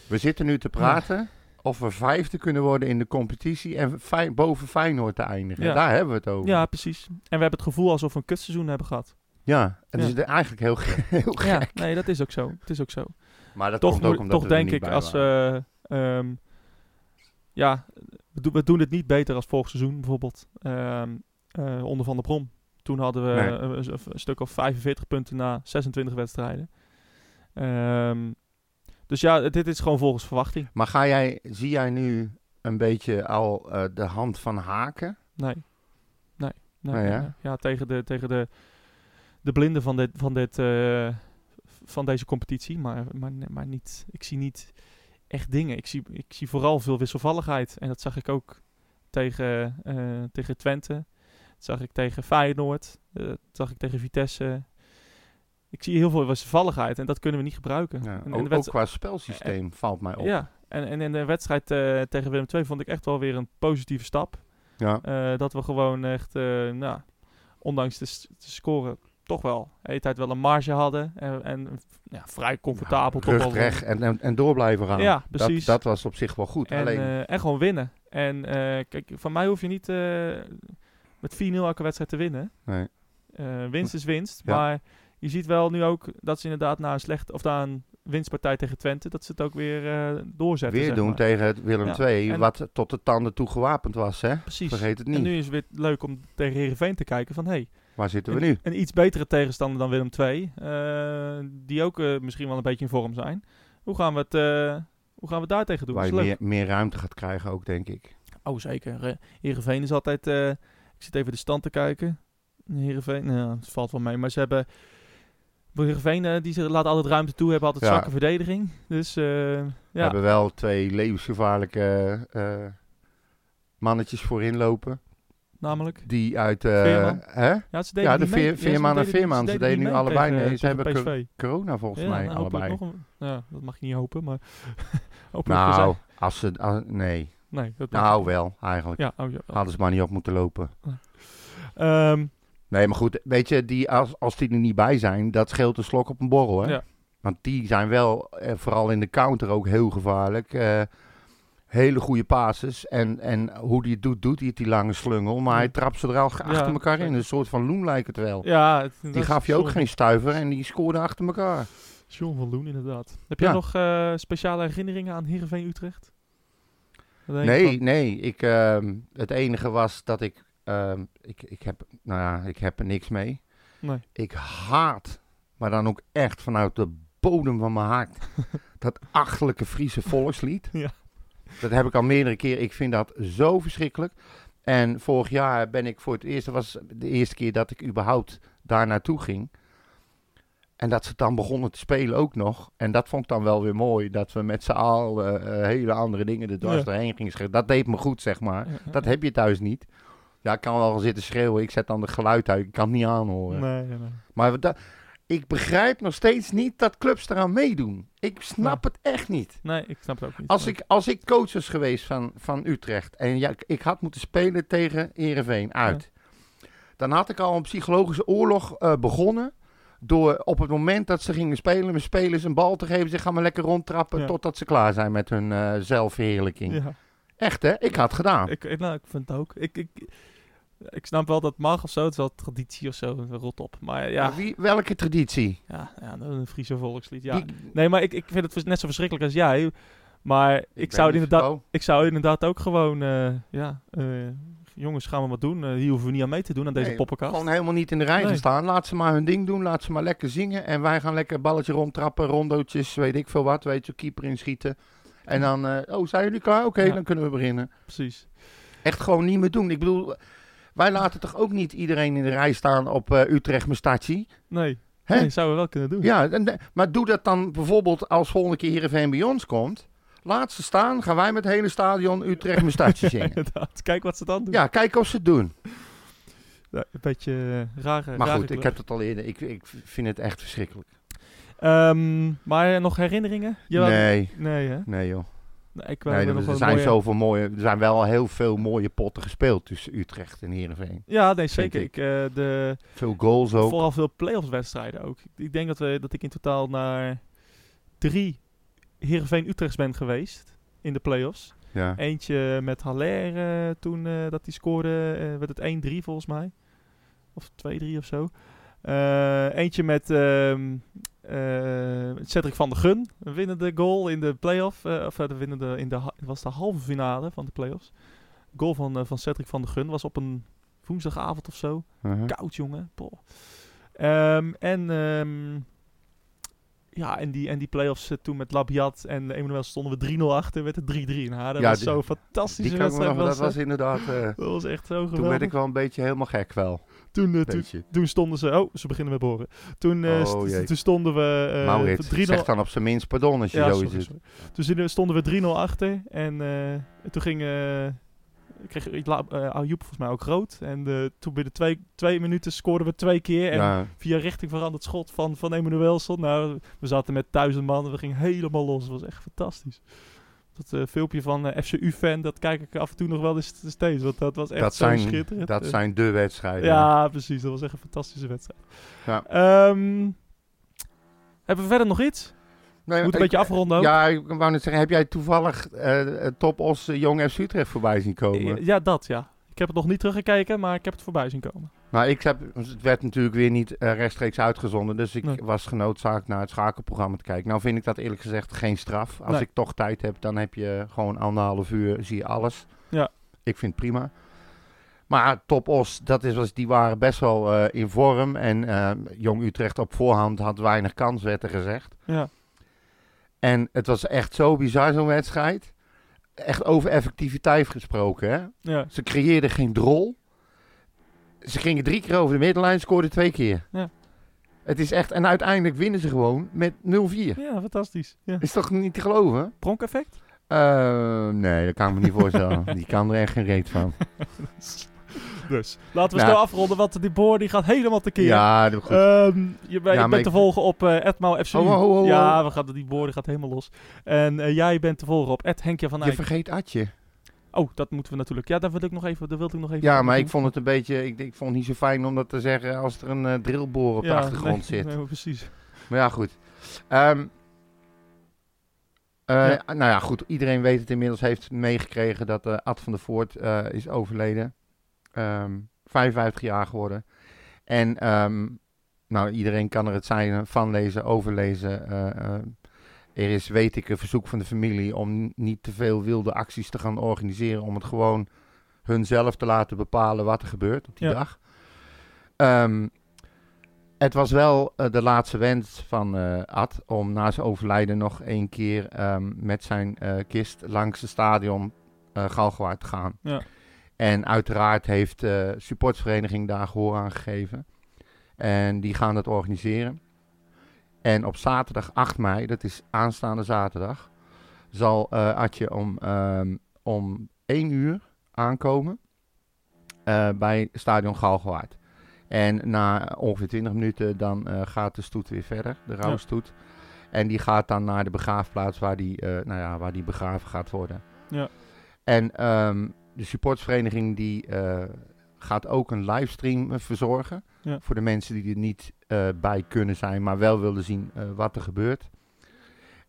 we zitten nu te praten of we vijfde kunnen worden in de competitie en boven Feyenoord te eindigen. Ja. Daar hebben we het over. Ja, precies. En we hebben het gevoel alsof we een kutseizoen hebben gehad. Ja, en dat is eigenlijk heel, heel gek. Ja, nee, dat is ook zo. Het is ook zo. Maar dat toch komt ook omdat toch denk ik, als ehm, ja, we, doen- we doen het niet beter als vorig seizoen bijvoorbeeld. ehm, eh, onder Van der Brom. Toen hadden we Nee. een, een- een stuk of 45 punten na 26 wedstrijden. Ehm, dus ja, dit is gewoon volgens verwachting. Maar ga jij, zie jij nu een beetje al eh, de hand van haken? Nee. Nee. nee, Nee. Ja, tegen de, tegen de, de blinden van, dit, van, dit, eh, van deze competitie. Maar, maar, maar niet, ik zie niet echt dingen. Ik zie, ik zie vooral veel wisselvalligheid. En dat zag ik ook tegen, eh, tegen Twente. Dat zag ik tegen Feyenoord. eh, dat zag ik tegen Vitesse. Ik zie heel veel wisselvalligheid en dat kunnen we niet gebruiken. Ja, En- en ook, qua spelsysteem valt mij op. ja, en, en in de wedstrijd eh, tegen Willem II vond ik echt wel weer een positieve stap. Ja. Eh, dat we gewoon echt, eh, nou, ondanks de, s- de score, toch wel de hele tijd wel een marge hadden. En, en ja, vrij comfortabel. toch Rug wel recht en, en, en door blijven gaan. Ja, precies. Dat, dat was op zich wel goed. En, Alleen, eh, en gewoon winnen. En eh, kijk, van mij hoef je niet eh, met 4-0 elke wedstrijd te winnen. nee. Winst is winst. Ja. Maar je ziet wel nu ook dat ze inderdaad na een slecht of na een winstpartij tegen Twente, dat ze het ook weer doorzetten. weer zeg doen maar. tegen Willem Ja, II, en- wat tot de tanden toe gewapend was. Hè? Precies. Vergeet het En niet. nu is het weer leuk om tegen Heerenveen te kijken van, hey, Waar zitten we nu? een iets betere tegenstander dan Willem II, eh, die ook eh, misschien wel een beetje in vorm zijn. Hoe gaan we het, eh, hoe gaan we daar tegen doen? Waar je meer, meer ruimte gaat krijgen ook, denk ik. Oh, zeker. Heerenveen is altijd... ik zit even de stand te kijken. Heerenveen, nou, het valt wel mee. Maar ze hebben... Heerenveen, die ze laten altijd ruimte toe, hebben altijd Ja. zwakke verdediging. Dus eh, We ja, hebben wel twee levensgevaarlijke mannetjes voorin lopen. Namelijk. Die uit... eh, hè? Ja, ze deden Ja, de niet mee. Veer- ze Veerman en Veerman, ze deden nu allebei tegen- nee, ze tegen hebben PSV. Corona volgens Ja, mij nou, allebei. Nog een, ja, dat mag je niet hopen, maar... Nou, als ze... als- nee. nee, dat Nou, wel, eigenlijk. Ja, oh, ja. Hadden ze maar niet op moeten lopen. Ehm, Nee, maar goed, weet je, die, als, als die er niet bij zijn, dat scheelt een slok op een borrel, hè? Ja. Want die zijn wel, eh, vooral in de counter ook heel gevaarlijk. Eh, hele goede passes. En, en hoe die het doet, doet hij het, die lange slungel. Maar hij trapt ze er al achter elkaar in. Een soort van loen lijkt het wel. Ja, het- die gaf je ook geen stuiver en die scoorde achter elkaar. John van Loen, inderdaad. Heb Ja. jij nog eh, speciale herinneringen aan Heerenveen Utrecht? Nee, van- nee. Ik, ehm, het enige was dat ik, ehm, ik, ik heb, nou ja, ik heb er niks mee. Nee. Ik haat, maar dan ook echt vanuit de bodem van mijn hart, dat achterlijke Friese volkslied. Ja. Dat heb ik al meerdere keer. Ik vind dat zo verschrikkelijk. En vorig jaar ben ik voor het eerst, dat was de eerste keer dat ik überhaupt daar naartoe ging. En dat ze dan begonnen te spelen ook nog. En dat vond ik dan wel weer mooi. Dat we met z'n allen eh, hele andere dingen er dwars Ja. doorheen gingen schreeuwen. Dat deed me goed, zeg maar. Ja, ja, Dat heb je thuis niet. Ja, ik kan wel zitten schreeuwen. Ik zet dan de geluid uit. Ik kan het niet aanhoren. Nee, nee, nee. Maar dat, ik begrijp nog steeds niet dat clubs eraan meedoen. Ik snap het echt niet. Nee, ik snap het ook niet. Als Nee. ik, als ik coach was geweest van, van Utrecht en ja, ik, ik had moeten spelen tegen Ereveen uit, dan had ik al een psychologische oorlog eh, begonnen. Door op het moment dat ze gingen spelen, mijn spelers een bal te geven, ze gaan maar lekker rondtrappen Ja. totdat ze klaar zijn met hun eh zelfverheerlijking. Ja, Echt hè, ik had het gedaan. ik, ik- nou, ik vind het ook. Ik, ik, ik snap wel dat het mag of zo. Het is wel traditie of zo. Rot op. Maar ja, Maar Wie, welke traditie? ja, ja een Friese volkslied. Ja. Die- Nee, maar ik, ik vind het net zo verschrikkelijk als jij. Maar ik, zou inderdaad, ik zou inderdaad ook gewoon... eh, ja, eh, jongens, gaan we wat doen. Eh, hier hoeven we niet aan mee te doen aan deze nee, poppenkast. Gewoon helemaal niet in de rij Nee. te staan. Laat ze maar hun ding doen. Laat ze maar lekker zingen. En wij gaan lekker balletje rondtrappen. Rondootjes, weet ik veel wat. Weet je, keeper inschieten. En dan, oh, zijn jullie klaar? Oké, Ja. dan kunnen we beginnen. Precies. Echt gewoon niet meer doen. Ik bedoel, wij laten toch ook niet iedereen in de rij staan op eh, Utrecht Mestachi? Nee, Hè? nee, zouden we wel kunnen doen. Ja, en maar doe dat dan bijvoorbeeld als volgende keer Heerenveen bij ons komt. Laat ze staan. Gaan wij met het hele stadion Utrecht Mestachi zingen. Inderdaad. Kijk wat ze dan doen. Ja, kijk of ze het doen. Ja, een beetje eh, rare Maar rare goed, ik heb het al eerder. Ik, ik vind het echt verschrikkelijk. Ehm, maar nog herinneringen? Jawel. Nee, Nee, hè? nee joh. Nee, ik Nee, weer er, er zijn mooie- zoveel mooie, er zijn wel heel veel mooie potten gespeeld tussen Utrecht en Heerenveen. Ja, nee, zeker. ik. Ik, eh, de, Veel goals ook. vooral veel playoffs wedstrijden ook. Ik, denk dat, we, dat ik in totaal naar drie Heerenveen Utrechts ben geweest in de playoffs. Ja. Eentje met Haller eh, toen eh, dat hij scoorde, eh, werd het 1-3 volgens mij. Of 2-3 of zo. Eh, eentje met ehm eh, Cedric van der Gun, een winnende goal in de playoff. eh, of eh, de winnende in de, was de halve finale van de playoffs. Goal van, eh, van Cedric van der Gun was op een woensdagavond of zo. Uh-huh. Koud, jongen. Ehm, en ehm, ja, en die, en die play-offs eh, toen met Labiat en Emmanuel stonden we 3-0 achter. Werd het 3-3 na. Dat Ja, was zo'n fantastische wedstrijd. dat was inderdaad, eh. Dat was echt zo geweldig. toen werd ik wel een beetje helemaal gek wel. Toen, eh, toen, stonden ze... Oh, ze beginnen met boren. Toen, Oh, st- jee. toen stonden we... eh, Maurits, 3-0 zeg dan op zijn minst pardon als je ja, zoiets sorry, doet. sorry. Toen stonden we 3-0 achter. En eh, toen ging... kreeg Ayoub volgens mij ook rood. En toen binnen twee, twee minuten scoorden we twee keer. En Ja, via richting veranderd schot van, van Emmanuelson. Nou, we zaten met duizend man we gingen helemaal los. Het was echt fantastisch. Dat eh, filmpje van eh FCU-fan, dat kijk ik af en toe nog wel eens steeds. Want dat was echt dat zijn, schitterend. dat Eh, zijn de wedstrijden. Ja, precies. Dat was echt een fantastische wedstrijd. Ja. Ehm, hebben we verder nog iets? Nee, Moet een ik- beetje afronden ook. Ja, ik wou net zeggen, heb jij toevallig eh Top Os Jong FC Utrecht voorbij zien komen? Ja, dat ja. Ik heb het nog niet teruggekeken, maar ik heb het voorbij zien komen. Nou, ik heb, het werd natuurlijk weer niet eh, rechtstreeks uitgezonden, dus ik Nee. was genoodzaakt naar het schakelprogramma te kijken. Nou vind ik dat eerlijk gezegd geen straf. Als Nee. ik toch tijd heb, dan heb je gewoon anderhalf uur, zie je alles. Ja. Ik vind het prima. Maar Top Os, dat is, was, die waren best wel eh, in vorm. En eh, Jong Utrecht op voorhand had weinig kans, werd er gezegd. Ja. En het was echt zo bizar, zo'n wedstrijd. Echt over effectiviteit gesproken, hè. Ja. Ze creëerden geen drol. Ze gingen drie keer over de middenlijn, scoorden twee keer. Ja. Het is echt, en uiteindelijk winnen ze gewoon met 0-4. ja, fantastisch. Ja. Is toch niet te geloven? Pronkeffect? Eh, nee, dat kan ik me niet voorstellen. Die kan er echt geen reet van. Dus, laten we Nou. snel afronden, want die boor die gaat helemaal tekeer. Ja, dat goed. Ehm, je, Ja, je bent ik- te volgen op uh, @mauFCU. Oh, oh, oh, oh. Ja, we gaan, die boor die gaat helemaal los. En eh, jij bent te volgen op Henkje van je Eyck. vergeet Atje. Oh, dat moeten we natuurlijk. Ja, daar wil ik nog even. Daar wilde ik nog even. Ja, maar ik vond het een beetje, ik, ik vond het niet zo fijn om dat te zeggen als er een eh, drillboor op Ja, de achtergrond nee, zit. nee, precies. Maar ja, goed. Ehm, eh, Ja. Nou ja, goed. Iedereen weet het inmiddels. Heeft meegekregen dat eh, Ad van der Voort is overleden. Ehm 55 jaar geworden. En ehm, nou, iedereen kan er het zijn van lezen, overlezen. Er is, weet ik, een verzoek van de familie om niet te veel wilde acties te gaan organiseren. Om het gewoon hunzelf te laten bepalen wat er gebeurt op die Ja. dag. Ehm, het was wel eh, de laatste wens van eh, Ad om na zijn overlijden nog één keer ehm, met zijn eh, kist langs het stadion eh Galgenwaard te gaan. Ja. En uiteraard heeft de supportsvereniging daar gehoor aan gegeven. En die gaan dat organiseren. En op zaterdag 8 mei, dat is aanstaande zaterdag, zal eh Adje om, ehm, om 1 uur aankomen eh, bij stadion Galgenwaard. En na ongeveer 20 minuten dan eh, gaat de stoet weer verder, de rouwstoet. En die gaat dan naar de begraafplaats waar die, nou ja, waar die begraven gaat worden. Ja. En ehm, de supportsvereniging die gaat ook een livestream verzorgen. Ja. Voor de mensen die er niet bij kunnen zijn, maar wel willen zien eh, wat er gebeurt.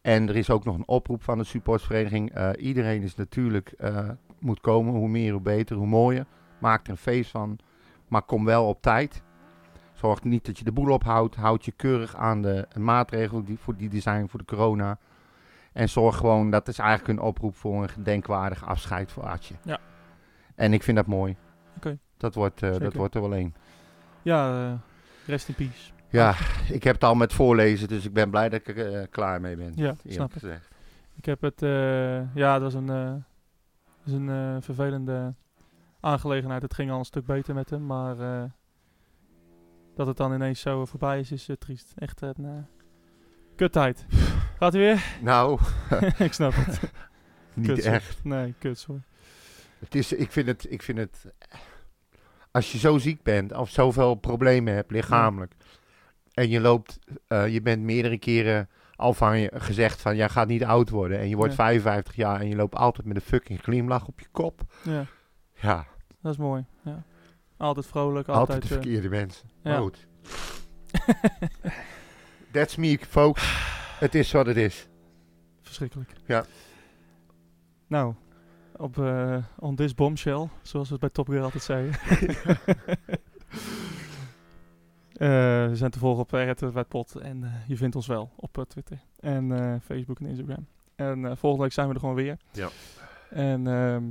En er is ook nog een oproep van de supportsvereniging. Eh, iedereen is natuurlijk, eh, moet komen. Hoe meer, hoe beter, hoe mooier. Maak er een feest van. Maar kom wel op tijd. Zorg niet dat je de boel ophoudt. Houd je keurig aan de maatregelen die, voor die zijn voor de corona. En zorg gewoon, dat is eigenlijk een oproep voor een gedenkwaardig afscheid voor Artje. Ja. En ik vind dat mooi. Oké. Dat, wordt, eh, dat wordt er wel één. Ja, eh, rest in peace. Ja, ik heb het al met voorlezen, dus ik ben blij dat ik er eh, klaar mee ben. Ja, snap ik. gezegd. Ik heb het, eh, ja, dat was een, eh, dat is een eh, vervelende aangelegenheid. Het ging al een stuk beter met hem, maar eh, dat het dan ineens zo voorbij is, is eh, triest. Echt een kuttijd. Gaat hij weer? Nou, ik snap het. niet Kut, echt. Nee, kut, sorry. Het is, ik, vind het, ik vind het. Als je zo ziek bent of zoveel problemen hebt lichamelijk. En je loopt, eh, je bent meerdere keren al van je gezegd van jij gaat niet oud worden. En je wordt Ja. 55 jaar en je loopt altijd met een fucking glimlach op je kop. Ja, Ja, dat is mooi. Ja. Altijd vrolijk, altijd, altijd... de eh, verkeerde mensen. ja. Maar goed. That's me, folks. Het is wat het is. Verschrikkelijk. Ja. Nou, op eh on this bombshell, zoals we het bij Top Gear altijd zeiden. Eh, we zijn te volgen op RTWPod en eh, je vindt ons wel op eh, Twitter en eh, Facebook en Instagram. En eh, volgende week zijn we er gewoon weer. Ja. En ehm,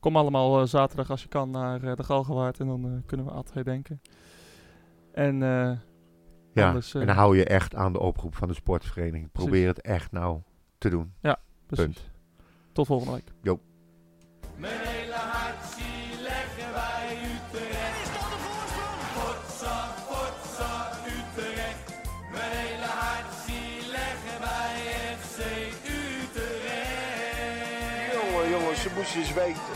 kom allemaal zaterdag als je kan naar de Galgenwaard en dan eh, kunnen we Ad herdenken. En eh, Ja, Anders, en dan hou je echt aan de oproep van de sportvereniging. Probeer het echt nou te doen. precies. Punt. Tot volgende week. Mijn wij FC